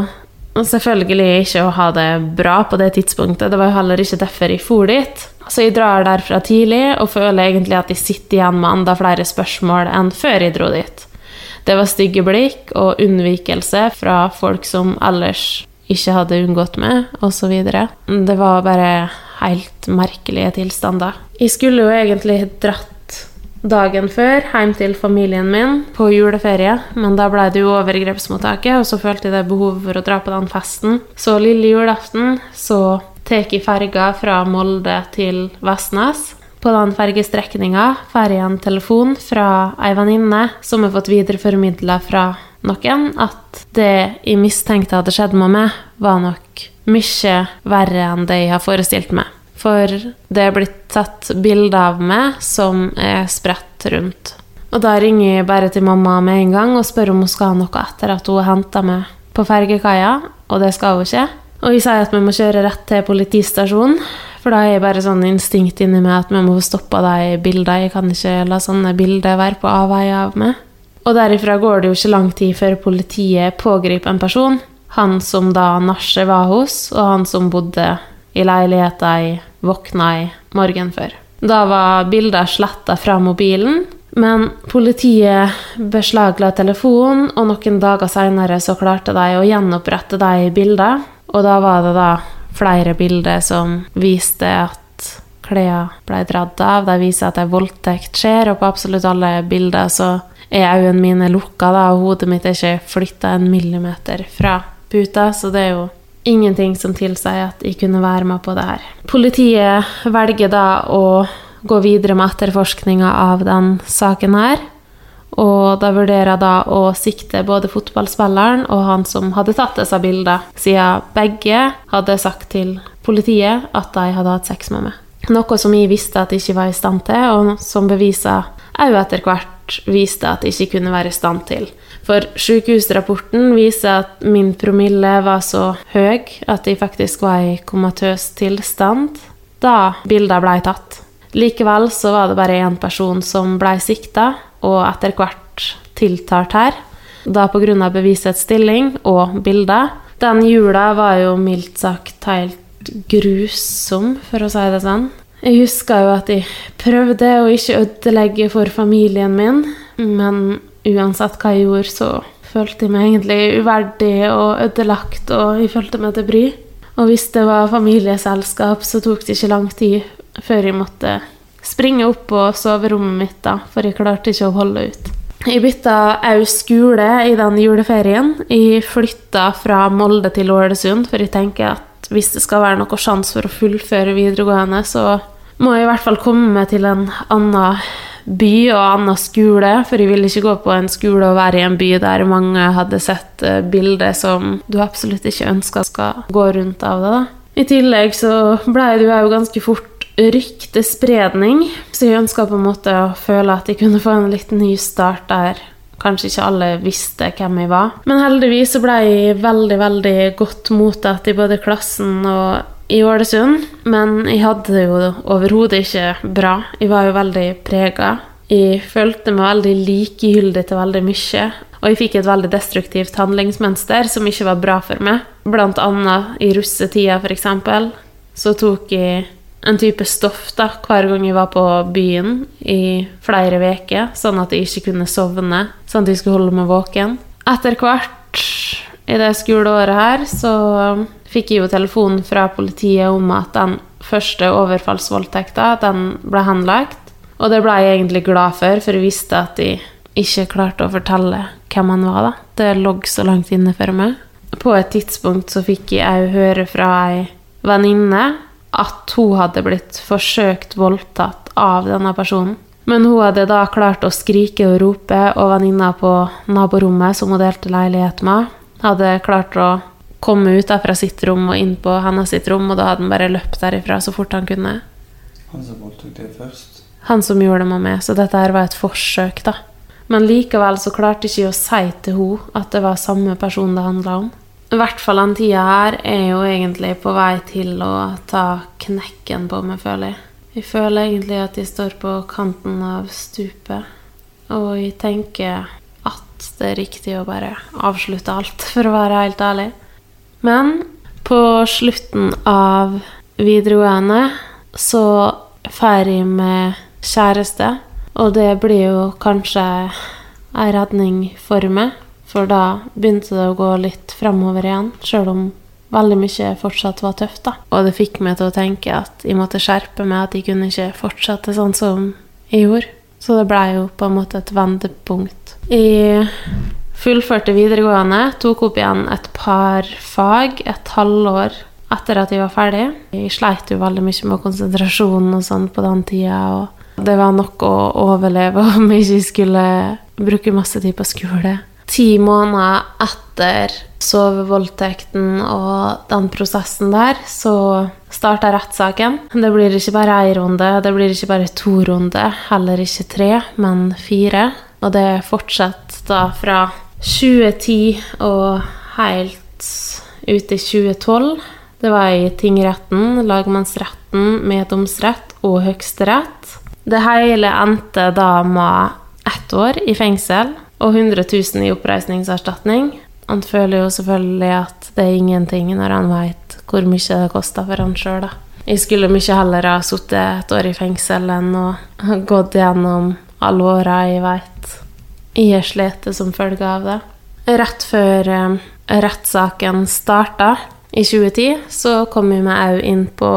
selvfølgelig ikke å ha det bra på det tidspunktet. Det var jo heller ikke derfor jeg for dit. Så jeg drar derfra tidlig og føler egentlig at jeg sitter igjen med enda flere spørsmål enn før jeg dro dit. Det var stygge blikk og unnvikelse fra folk som ellers ikke hadde unngått meg, osv. Det var bare helt merkelige tilstander. Jeg skulle jo egentlig dratt dagen før hjem til familien min på juleferie, men da ble det jo overgrepsmottaket, og så følte jeg det behovet for å dra på den festen. Så lille julaften så tar jeg ferga fra Molde til Vestnes. På den fergestrekninga får jeg en telefon fra ei venninne som har fått videreformidla fra noen at det jeg mistenkte hadde skjedd med meg, var nok mye verre enn det jeg har forestilt meg. For det er blitt tatt bilder av meg som er spredt rundt. Og da ringer jeg bare til mamma med en gang og spør om hun skal ha noe etter at hun har henta meg på fergekaia, og det skal hun ikke. Og jeg sier at vi må kjøre rett til politistasjonen, for da er jeg bare sånn instinkt inni meg at vi må få stoppa de bildene. Jeg kan ikke la sånne bilder være på avveie av meg. Og derifra går det jo ikke lang tid før politiet pågriper en person. Han som da nachet var hos, og han som bodde i leiligheta jeg våkna i morgen før. Da var bilder sletta fra mobilen, men politiet beslagla telefonen, og noen dager seinere så klarte de å gjenopprette de bildene. Og da var det da flere bilder som viste at klærne ble dratt av. De viser at ei voldtekt skjer, og på absolutt alle bilder så er øynene mine lukka, da, og hodet mitt er ikke flytta en millimeter fra puta, så det er jo ingenting som tilsier at jeg kunne være med på det her. Politiet velger da å gå videre med etterforskninga av den saken her. Og da vurderer jeg da å sikte både fotballspilleren og han som hadde tatt disse bildene, siden begge hadde sagt til politiet at de hadde hatt sex med meg. Noe som jeg visste at jeg ikke var i stand til, og som beviser òg etter hvert viste at jeg ikke kunne være i stand til. For sykehusrapporten viser at min promille var så høy at jeg faktisk var i komatøs tilstand da bildene ble tatt. Likevel så var det bare én person som ble sikta, og etter hvert tiltalt her. Da pga. bevisets stilling og bilder. Den jula var jo mildt sagt helt grusom, for å si det sånn. Jeg husker jo at jeg prøvde å ikke ødelegge for familien min, men uansett hva jeg gjorde, så følte jeg meg egentlig uverdig og ødelagt, og jeg følte meg til bry. Og hvis det var familieselskap, så tok det ikke lang tid før jeg måtte springe opp på soverommet mitt, da, for jeg klarte ikke å holde ut. Jeg bytta òg skole i den juleferien. Jeg flytta fra Molde til Ålesund, for jeg tenker at hvis det skal være noe sjanse for å fullføre videregående, så må jeg i hvert fall komme til en annen by og annen skole, for jeg ville ikke gå på en skole og være i en by der mange hadde sett eh, bilder som du absolutt ikke ønska skal gå rundt av det. I tillegg så ble det jo ganske fort ryktespredning, så jeg ønska på en måte å føle at jeg kunne få en litt ny start der kanskje ikke alle visste hvem jeg var. Men heldigvis så ble jeg veldig, veldig godt mottatt i både klassen og i Ålesund. Men jeg hadde det jo overhodet ikke bra. Jeg var jo veldig prega. Jeg følte meg veldig likegyldig til veldig mye. Og jeg fikk et veldig destruktivt handlingsmønster som ikke var bra for meg. Blant annet i russetida, f.eks. Så tok jeg en type stoff da, hver gang jeg var på byen i flere uker, sånn at jeg ikke kunne sovne, sånn at jeg skulle holde meg våken. Etter hvert i det skoleåret her så fikk jeg jo telefon fra politiet om at den første overfallsvoldtekta den ble henlagt. Og det ble jeg egentlig glad for, for jeg visste at de ikke klarte å fortelle hvem han var. da. Det lå så langt inne for meg. På et tidspunkt så fikk jeg òg høre fra ei venninne at hun hadde blitt forsøkt voldtatt av denne personen. Men hun hadde da klart å skrike og rope, og venninna på naborommet som hun delte leilighet med, hadde klart å komme ut fra sitt rom og inn på hennes sitt rom, og da hadde han bare løpt derifra så fort han kunne. Han som voldtok deg først? Han som gjorde det med meg, så dette her var et forsøk, da. Men likevel så klarte ikke jeg å si til henne at det var samme person det handla om. I hvert fall den tida her er jo egentlig på vei til å ta knekken på meg, føler jeg. Jeg føler egentlig at jeg står på kanten av stupet, og jeg tenker at det er riktig å bare avslutte alt, for å være helt ærlig. Men på slutten av videregående så får jeg med kjæreste, og det blir jo kanskje ei redning for meg. For da begynte det å gå litt framover igjen, sjøl om veldig mye fortsatt var tøft. da. Og det fikk meg til å tenke at jeg måtte skjerpe meg, at jeg kunne ikke fortsette sånn som jeg gjorde. Så det blei jo på en måte et vendepunkt. Jeg fullførte videregående, tok opp igjen et par fag et halvår etter at jeg var ferdig. Jeg sleit jo veldig mye med konsentrasjon og sånn på den tida. og det var nok å overleve (laughs) om jeg ikke skulle bruke masse tid på skole. Ti måneder etter sovevoldtekten og den prosessen der, så starta rettssaken. Det blir ikke bare én runde, det blir ikke bare to runder, heller ikke tre, men fire. Og det fortsetter da fra 2010 og helt ut i 2012. Det var i tingretten, lagmannsretten, meddomsrett og høyesterett. Det hele endte da med ett år i fengsel og 100 000 i oppreisningserstatning. Han føler jo selvfølgelig at det er ingenting når han veit hvor mye det koster for han sjøl, da. Jeg skulle mye heller ha sittet et år i fengsel enn å ha gått gjennom alle åra jeg veit jeg har slitt som følge av det. Rett før eh, rettssaken starta i 2010, så kom jeg meg òg inn på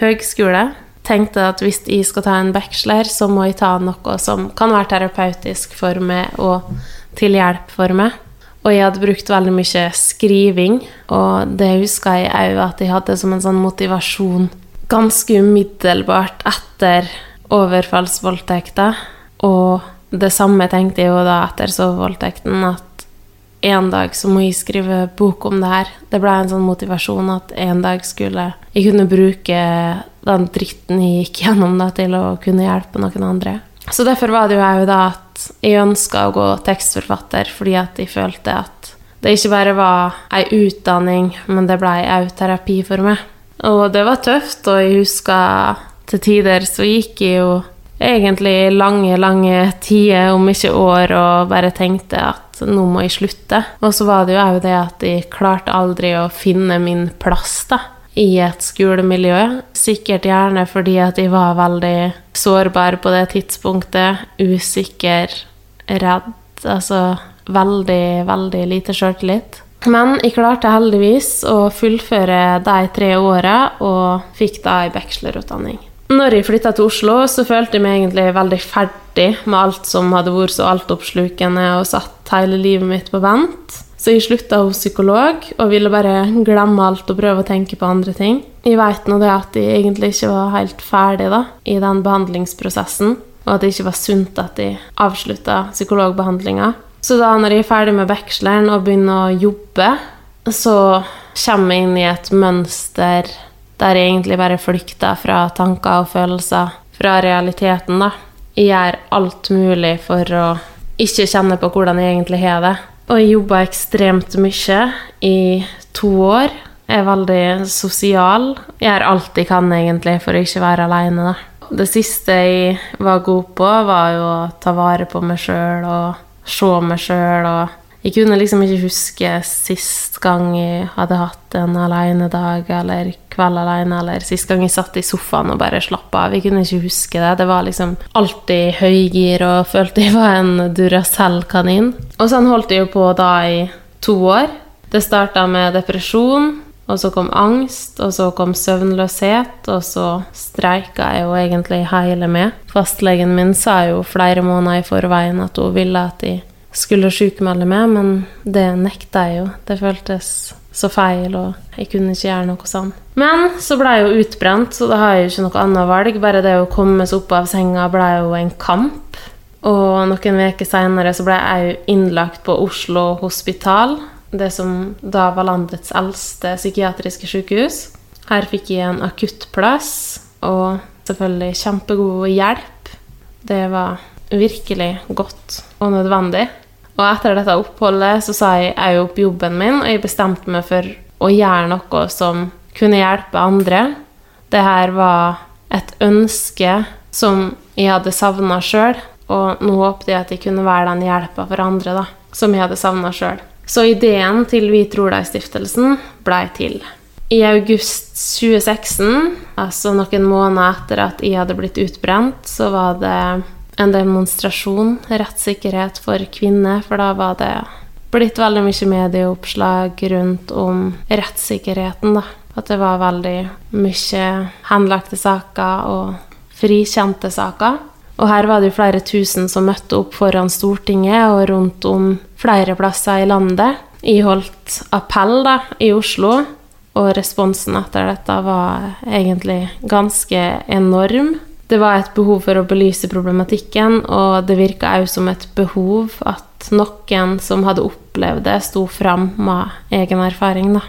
høgskole. Tenkte at hvis jeg skal ta en bachelor, så må jeg ta noe som kan være terapeutisk for meg og til hjelp for meg. Og jeg hadde brukt veldig mye skriving, og det huska jeg òg at jeg hadde som en sånn motivasjon ganske umiddelbart etter overfallsvoldtekta. Og det samme tenkte jeg jo da etter sovevoldtekten, at en dag så må jeg skrive bok om det her. Det ble en sånn motivasjon at en dag skulle jeg kunne bruke den dritten jeg gikk gjennom da, til å kunne hjelpe noen andre. Så derfor var det jo òg da at jeg ønska å gå tekstforfatter, fordi at jeg følte at det ikke bare var ei utdanning, men det blei òg terapi for meg. Og det var tøft, og jeg husker til tider så gikk jeg jo egentlig lange, lange tider, om ikke år, og bare tenkte at nå må jeg slutte. Og så var det jo òg det at jeg klarte aldri å finne min plass, da i et skolemiljø. Sikkert gjerne fordi at jeg var veldig sårbar på det tidspunktet. Usikker, redd Altså veldig, veldig lite sjøltillit. Men jeg klarte heldigvis å fullføre de tre åra og fikk da ei bachelorutdanning. Når jeg flytta til Oslo, så følte jeg meg egentlig veldig ferdig med alt som hadde vært så altoppslukende og satt hele livet mitt på vent. Så jeg slutta hos psykolog og ville bare glemme alt og prøve å tenke på andre ting. Jeg veit nå det at jeg egentlig ikke var helt ferdig da, i den behandlingsprosessen, og at det ikke var sunt at jeg avslutta psykologbehandlinga. Så da når jeg er ferdig med bacheloren og begynner å jobbe, så kommer jeg inn i et mønster der jeg egentlig bare flykter fra tanker og følelser, fra realiteten, da. Jeg gjør alt mulig for å ikke kjenne på hvordan jeg egentlig har det. Og jeg jobba ekstremt mye i to år. Jeg er veldig sosial. Jeg gjør alt jeg kan egentlig for å ikke være aleine, da. Det siste jeg var god på, var jo å ta vare på meg sjøl og se meg sjøl. Jeg kunne liksom ikke huske sist gang jeg hadde hatt en alenedag eller kveld alene, eller sist gang jeg satt i sofaen og bare slappa av. Jeg kunne ikke huske det. Det var liksom alltid høygir og følte jeg var en Duracell-kanin. Og sånn holdt jeg jo på da i to år. Det starta med depresjon, og så kom angst, og så kom søvnløshet, og så streika jeg jo egentlig hele med. Fastlegen min sa jo flere måneder i forveien at hun ville at jeg skulle sjukmelde meg, men det nekta jeg jo. Det føltes så feil, og jeg kunne ikke gjøre noe sånn. Men så ble jeg jo utbrent, så da har jeg jo ikke noe annet valg. Bare det å komme seg opp av senga ble jo en kamp. Og noen uker seinere så ble jeg jo innlagt på Oslo hospital det som da var landets eldste psykiatriske sykehus. Her fikk jeg en akuttplass og selvfølgelig kjempegod hjelp. Det var virkelig godt og nødvendig. Og etter dette oppholdet så sa jeg òg opp jobben min, og jeg bestemte meg for å gjøre noe som kunne hjelpe andre. Det her var et ønske som jeg hadde savna sjøl, og nå håpet jeg at jeg kunne være den hjelpa for andre da, som jeg hadde savna sjøl. Så ideen til Vi tror deg-stiftelsen blei til. I august 2016, altså noen måneder etter at jeg hadde blitt utbrent, så var det en demonstrasjon, rettssikkerhet for kvinner, for da var det blitt veldig mye medieoppslag rundt om rettssikkerheten, da. At det var veldig mye henlagte saker og frikjente saker. Og her var det jo flere tusen som møtte opp foran Stortinget og rundt om flere plasser i landet. Jeg holdt appell da, i Oslo, og responsen etter dette var egentlig ganske enorm. Det var et behov for å belyse problematikken, og det virka òg som et behov at noen som hadde opplevd det, sto fram med egen erfaring. da.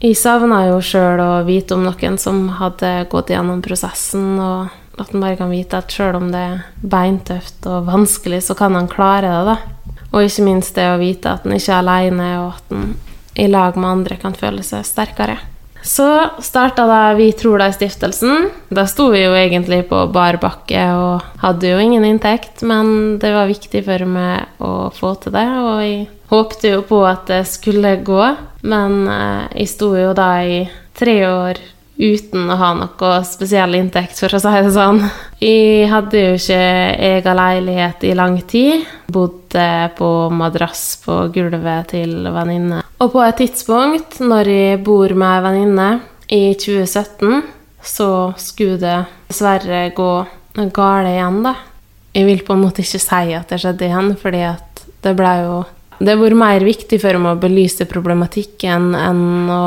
Jeg savna jo sjøl å vite om noen som hadde gått gjennom prosessen, og at en bare kan vite at sjøl om det er beintøft og vanskelig, så kan han klare det. da. Og ikke minst det å vite at en ikke er aleine, og at en i lag med andre kan føle seg sterkere. Så starta da Vi tror deg-stiftelsen. Da sto vi jo egentlig på bar bakke og hadde jo ingen inntekt, men det var viktig for meg å få til det, og jeg håpte jo på at det skulle gå. Men eh, jeg sto jo da i tre år uten å ha noe spesiell inntekt, for å si det sånn. Jeg hadde jo ikke egen leilighet i lang tid. Bodde på madrass på gulvet til venninne. Og på et tidspunkt, når jeg bor med ei venninne i 2017, så skulle det dessverre gå galt igjen, da. Jeg vil på en måte ikke si at det skjedde igjen, fordi at det ble jo Det har vært mer viktig for meg å belyse problematikken enn å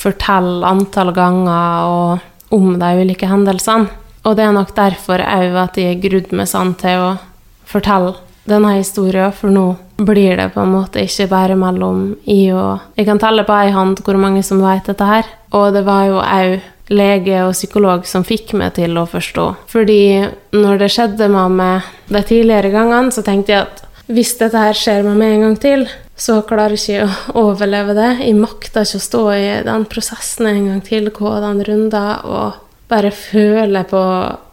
fortelle antall ganger om de ulike hendelsene. Og det er nok derfor òg at jeg har grudd meg sånn til å fortelle denne historien, for nå blir det på en måte ikke bare mellom i og Jeg kan telle på ei hånd hvor mange som vet dette her. Og det var jo òg lege og psykolog som fikk meg til å forstå. Fordi når det skjedde med meg de tidligere gangene, så tenkte jeg at hvis dette her skjer med meg en gang til, så klarer jeg ikke å overleve det. Jeg makter ikke å stå i den prosessen en gang til, gå den runden og bare føle på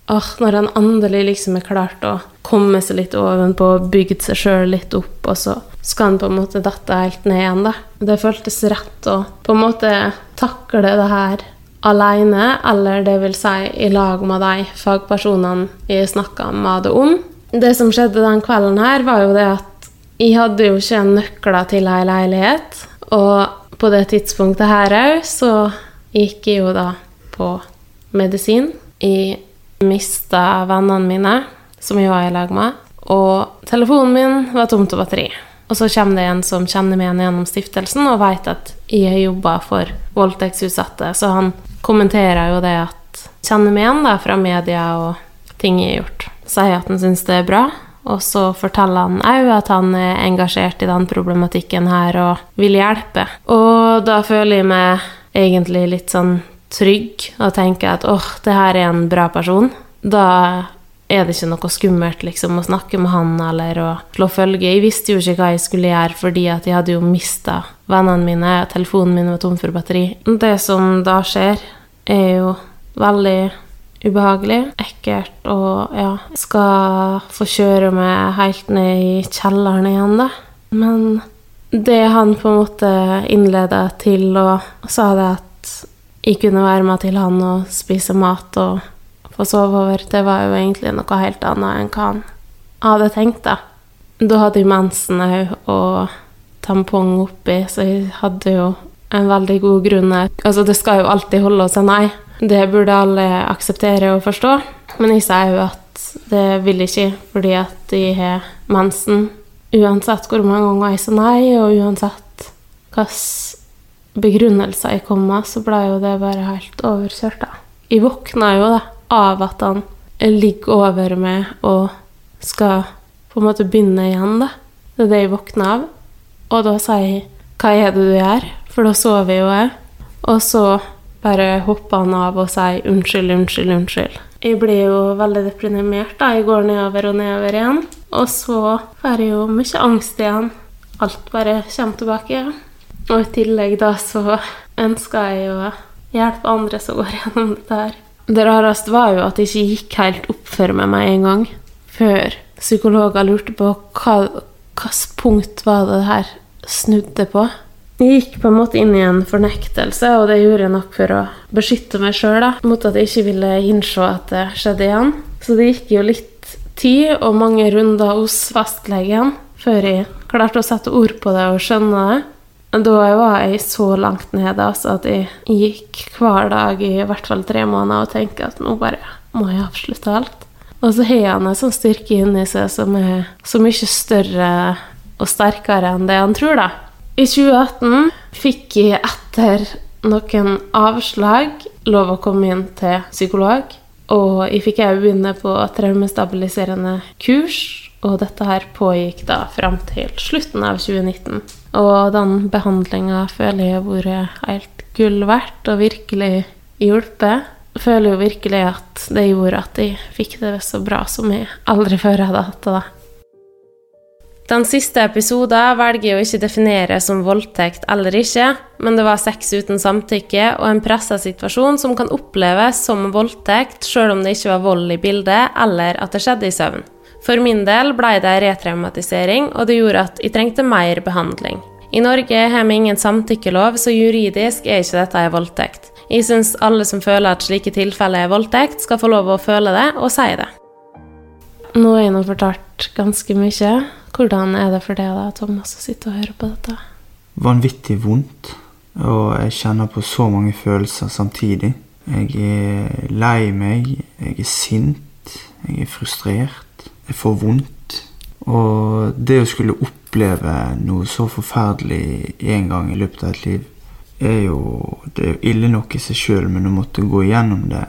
åh, Når han endelig liksom er klart å komme seg litt ovenpå, bygd seg sjøl litt opp, og så skal han på en måte dette helt ned igjen, da. Det føltes rett å på en måte takle det her aleine, eller det vil si i lag med de fagpersonene jeg snakka med det om. Det som skjedde den kvelden her, var jo det at jeg hadde jo ikke nøkler til ei leilighet, og på det tidspunktet her òg så gikk jeg jo da på medisin. Jeg mista vennene mine, som jeg var i lag med, og telefonen min var tom for batteri. Og så kommer det en som kjenner meg igjen gjennom stiftelsen og vet at jeg har jobba for voldtektsutsatte, så han kommenterer jo det at kjenner meg igjen da fra media og ting jeg har gjort. Sier at han syns det er bra, og så forteller han òg at han er engasjert i den problematikken her og vil hjelpe. Og da føler jeg meg egentlig litt sånn trygg og tenker at åh, det her er en bra person. Da er det ikke noe skummelt liksom å snakke med han eller å slå følge. Jeg visste jo ikke hva jeg skulle gjøre fordi at jeg hadde jo mista vennene mine, telefonen min var tom for batteri. Det som da skjer, er jo veldig ubehagelig, ekkelt, og ja Skal få kjøre meg helt ned i kjelleren igjen, da. Men det han på en måte innleda til og sa det at jeg kunne være med til han og spise mat og få sove over, det var jo egentlig noe helt annet enn hva han hadde tenkt, da. Da hadde jeg mensen òg, og tampong oppi, så jeg hadde jo en veldig god grunn Altså, det skal jo alltid holde å si nei. Det burde alle akseptere og forstå. Men jeg sier jo at det vil ikke, fordi at jeg har mensen. Uansett hvor mange ganger jeg sa nei, og uansett hvilke begrunnelser jeg kom med, så ble jo det bare helt overkjørt, da. Jeg våkna jo da av at han ligger over meg og skal på en måte begynne igjen, da. Det er det jeg våkner av. Og da sier jeg 'Hva er det du gjør?' For da sover jeg jo jeg. Og så bare hopper han av og sier 'unnskyld, unnskyld, unnskyld'. Jeg blir jo veldig deprimert. da. Jeg går nedover og nedover igjen. Og så får jeg jo mye angst igjen. Alt bare kommer tilbake. Og i tillegg da så ønsker jeg å hjelpe andre som går (laughs) gjennom dette her. Det rareste var jo at det ikke gikk helt opp for meg med en gang. Før psykologer lurte på hva hvilket punkt var det her snudde på. Jeg gikk på en måte inn i en fornektelse, og det gjorde jeg nok for å beskytte meg sjøl mot at jeg ikke ville innse at det skjedde igjen. Så det gikk jo litt tid og mange runder hos fastlegen før jeg klarte å sette ord på det og skjønne det. Da var jeg så langt nede altså, at jeg gikk hver dag i hvert fall tre måneder og tenkte at nå bare må jeg avslutte alt. Og så har han en sånn styrke inni seg som er så mye større og sterkere enn det han tror, da. I 2018 fikk jeg etter noen avslag lov å komme inn til psykolog. Og jeg fikk òg begynne på traumestabiliserende kurs, og dette her pågikk da fram til slutten av 2019. Og den behandlinga føler jeg har vært helt gull verdt og virkelig hjulpet. Jeg føler jo virkelig at det gjorde at jeg fikk det så bra som jeg aldri før hadde hatt det. da. Den siste episoden velger jeg å ikke definere som voldtekt eller ikke, men det var sex uten samtykke og en pressa situasjon som kan oppleves som voldtekt selv om det ikke var vold i bildet eller at det skjedde i søvn. For min del ble det retraumatisering, og det gjorde at jeg trengte mer behandling. I Norge har vi ingen samtykkelov, så juridisk er ikke dette en voldtekt. Jeg syns alle som føler at slike tilfeller er voldtekt, skal få lov å føle det og si det. Nå har jeg nå fortalt ganske mye. Hvordan er det for deg da, Thomas, å sitte og høre på dette? Vanvittig vondt. Og jeg kjenner på så mange følelser samtidig. Jeg er lei meg, jeg er sint, jeg er frustrert. Jeg får vondt. Og det å skulle oppleve noe så forferdelig én gang i løpet av et liv, er jo Det er jo ille nok i seg sjøl, men å måtte gå igjennom det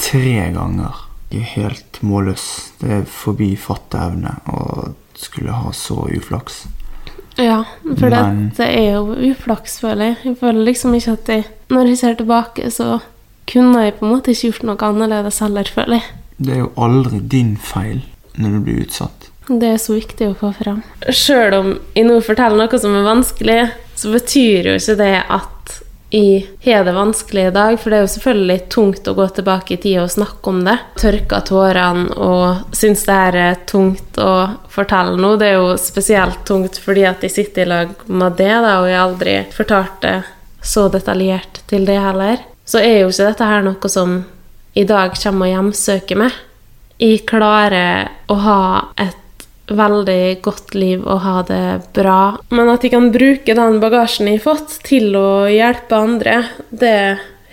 tre ganger Jeg er helt målløs. Det er forbi fatteevne å skulle ha så uflaks. Ja, for Men- det, det er jo uflaks, føler jeg. Jeg føler liksom ikke at jeg Når jeg ser tilbake, så kunne jeg på en måte ikke gjort noe annerledes heller, føler jeg. Det er jo aldri din feil når du blir utsatt. Det er så viktig å få fram. Sjøl om jeg nå forteller noe som er vanskelig, så betyr jo ikke det at jeg har det vanskelig i dag, for det er jo selvfølgelig tungt å gå tilbake i tid og snakke om det. Tørka tårene og syns det her er tungt å fortelle nå. Det er jo spesielt tungt fordi at jeg sitter i lag med det, da, og jeg aldri fortalt det så detaljert til det heller. Så er jo ikke dette her noe som i dag kommer og hjemsøker meg. Jeg klarer å ha et veldig godt liv og ha det bra. Men at de kan bruke den bagasjen de har fått, til å hjelpe andre, det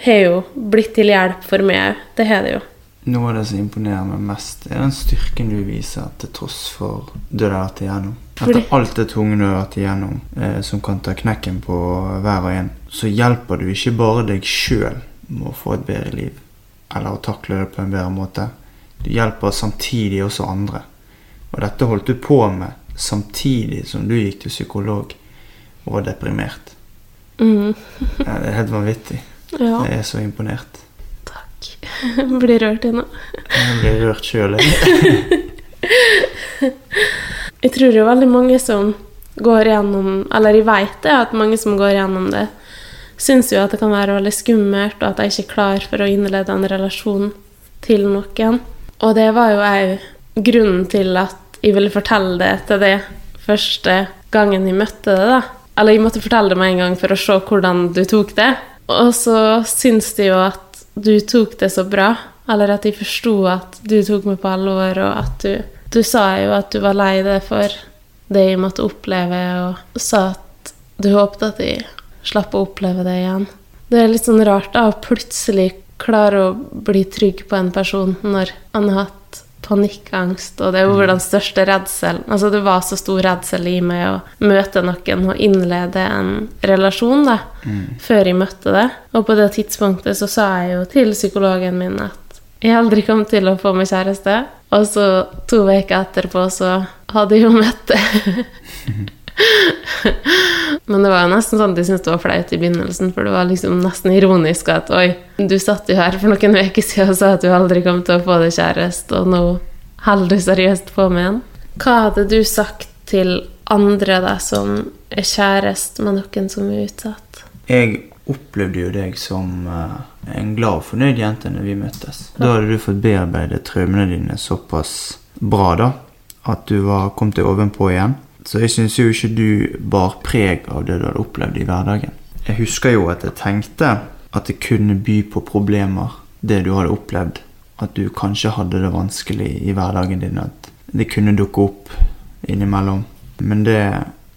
har jo blitt til hjelp for meg. Det har det jo. Noe av det som imponerer meg mest, er den styrken du viser til tross for det du har vært igjennom. Etter alt det tunge du har vært igjennom, eh, som kan ta knekken på hver og en, så hjelper du ikke bare deg sjøl med å få et bedre liv, eller å takle det på en bedre måte. Du hjelper samtidig også andre. Og dette holdt du på med samtidig som du gikk til psykolog og var deprimert. Mm. Ja, det er helt vanvittig. Ja. Jeg er så imponert. Takk. (laughs) Blir rørt ennå. Jeg blir rørt sjøl, jeg. (laughs) Jeg tror jo veldig mange som går gjennom Eller jeg vet det, at mange som går gjennom det, syns jo at det kan være veldig skummelt, og at de ikke er klar for å innlede en relasjon til noen. Og det var jo òg grunnen til at jeg ville fortelle det til det første gangen jeg møtte deg. da. Eller jeg måtte fortelle det med en gang for å se hvordan du tok det. Og så syns de jo at du tok det så bra, eller at de forsto at du tok meg på alvor, og at du Du sa jo at du var lei deg for det jeg måtte oppleve, og sa at du håpet at jeg slapp å oppleve det igjen. Det er litt sånn rart da, å plutselig klare å bli trygg på en person når han har hatt panikkangst, og det er jo den største redselen. Altså, det var så stor redsel i meg å møte noen og innlede en relasjon, da, før jeg møtte det. Og på det tidspunktet så sa jeg jo til psykologen min at jeg aldri kom til å få meg kjæreste. Og så to uker etterpå så hadde jeg jo møtt det. (laughs) (laughs) Men det var jo nesten sånn at de syntes det var flaut i begynnelsen, for det var liksom nesten ironisk at oi, du satt jo her for noen uker siden og sa at du aldri kom til å få deg kjæreste, og nå holder du seriøst på med en. Hva hadde du sagt til andre da som er kjæreste med noen som er utsatt? Jeg opplevde jo deg som eh, en glad og fornøyd jente når vi møttes. Da hadde du fått bearbeidet traumene dine såpass bra da, at du var kom til ovenpå igjen. Så jeg syns jo ikke du bar preg av det du hadde opplevd i hverdagen. Jeg husker jo at jeg tenkte at det kunne by på problemer, det du hadde opplevd. At du kanskje hadde det vanskelig i hverdagen din, at det kunne dukke opp innimellom. Men det,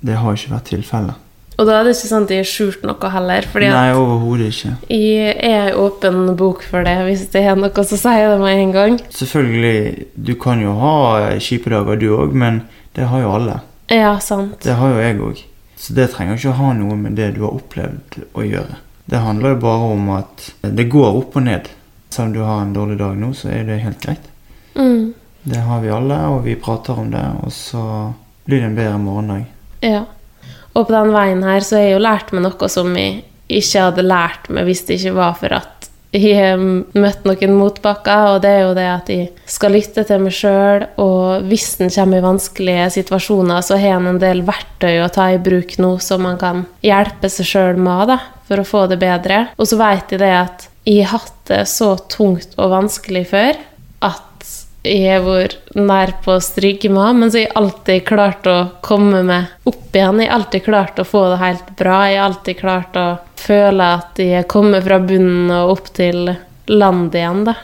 det har ikke vært tilfellet. Og da er det ikke sånn at de har skjult noe heller, fordi Nei, overhodet ikke. jeg er en åpen bok for det. Hvis det er noe, så sier jeg det med en gang. Selvfølgelig, du kan jo ha kjipe dager du òg, men det har jo alle. Ja, sant. Det har jo jeg òg. Så det trenger ikke å ha noe med det du har opplevd å gjøre. Det handler jo bare om at det går opp og ned. Selv om du har en dårlig dag nå, så er det helt greit. Mm. Det har vi alle, og vi prater om det, og så blir det en bedre morgendag. Ja. Og på den veien her så har jeg jo lært meg noe som jeg ikke hadde lært meg hvis det ikke var for at jeg har møtt noen motbakker, og det er jo det at jeg skal lytte til meg sjøl, og hvis en kommer i vanskelige situasjoner, så har en en del verktøy å ta i bruk nå som man kan hjelpe seg sjøl med, da, for å få det bedre. Og så vet jeg det at jeg har hatt det så tungt og vanskelig før at jeg har vært nær på å stryke med, men så har jeg alltid klart å komme meg opp igjen. Jeg har alltid klart å få det helt bra. Jeg har alltid klart å føle at jeg er kommet fra bunnen og opp til land igjen, da.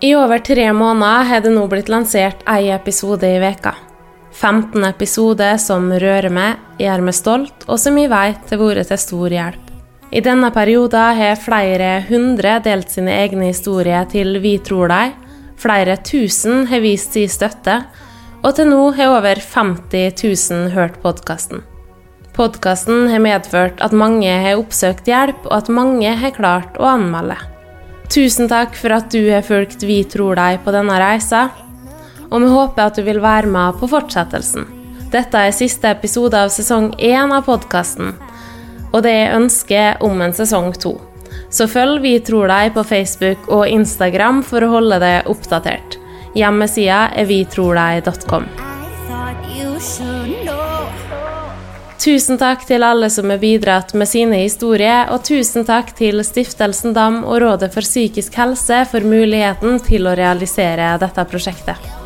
I over tre måneder har det nå blitt lansert én episode i veka. 15 episoder som rører meg, gjør meg stolt, og som jeg vet har vært til stor hjelp. I denne perioden har flere hundre delt sine egne historier til Vi tror deg, flere tusen har vist sin støtte, og til nå har over 50 000 hørt podkasten. Podkasten har medført at mange har oppsøkt hjelp, og at mange har klart å anmelde. Tusen takk for at du har fulgt Vi tror deg på denne reisa, og vi håper at du vil være med på fortsettelsen. Dette er siste episode av sesong én av podkasten, og det er ønsket om en sesong to. Så følg Vi tror deg på Facebook og Instagram for å holde deg oppdatert. Hjemmesida er vitrordeg.com. Tusen takk til alle som har bidratt med sine historier, og tusen takk til Stiftelsen DAM og Rådet for psykisk helse for muligheten til å realisere dette prosjektet.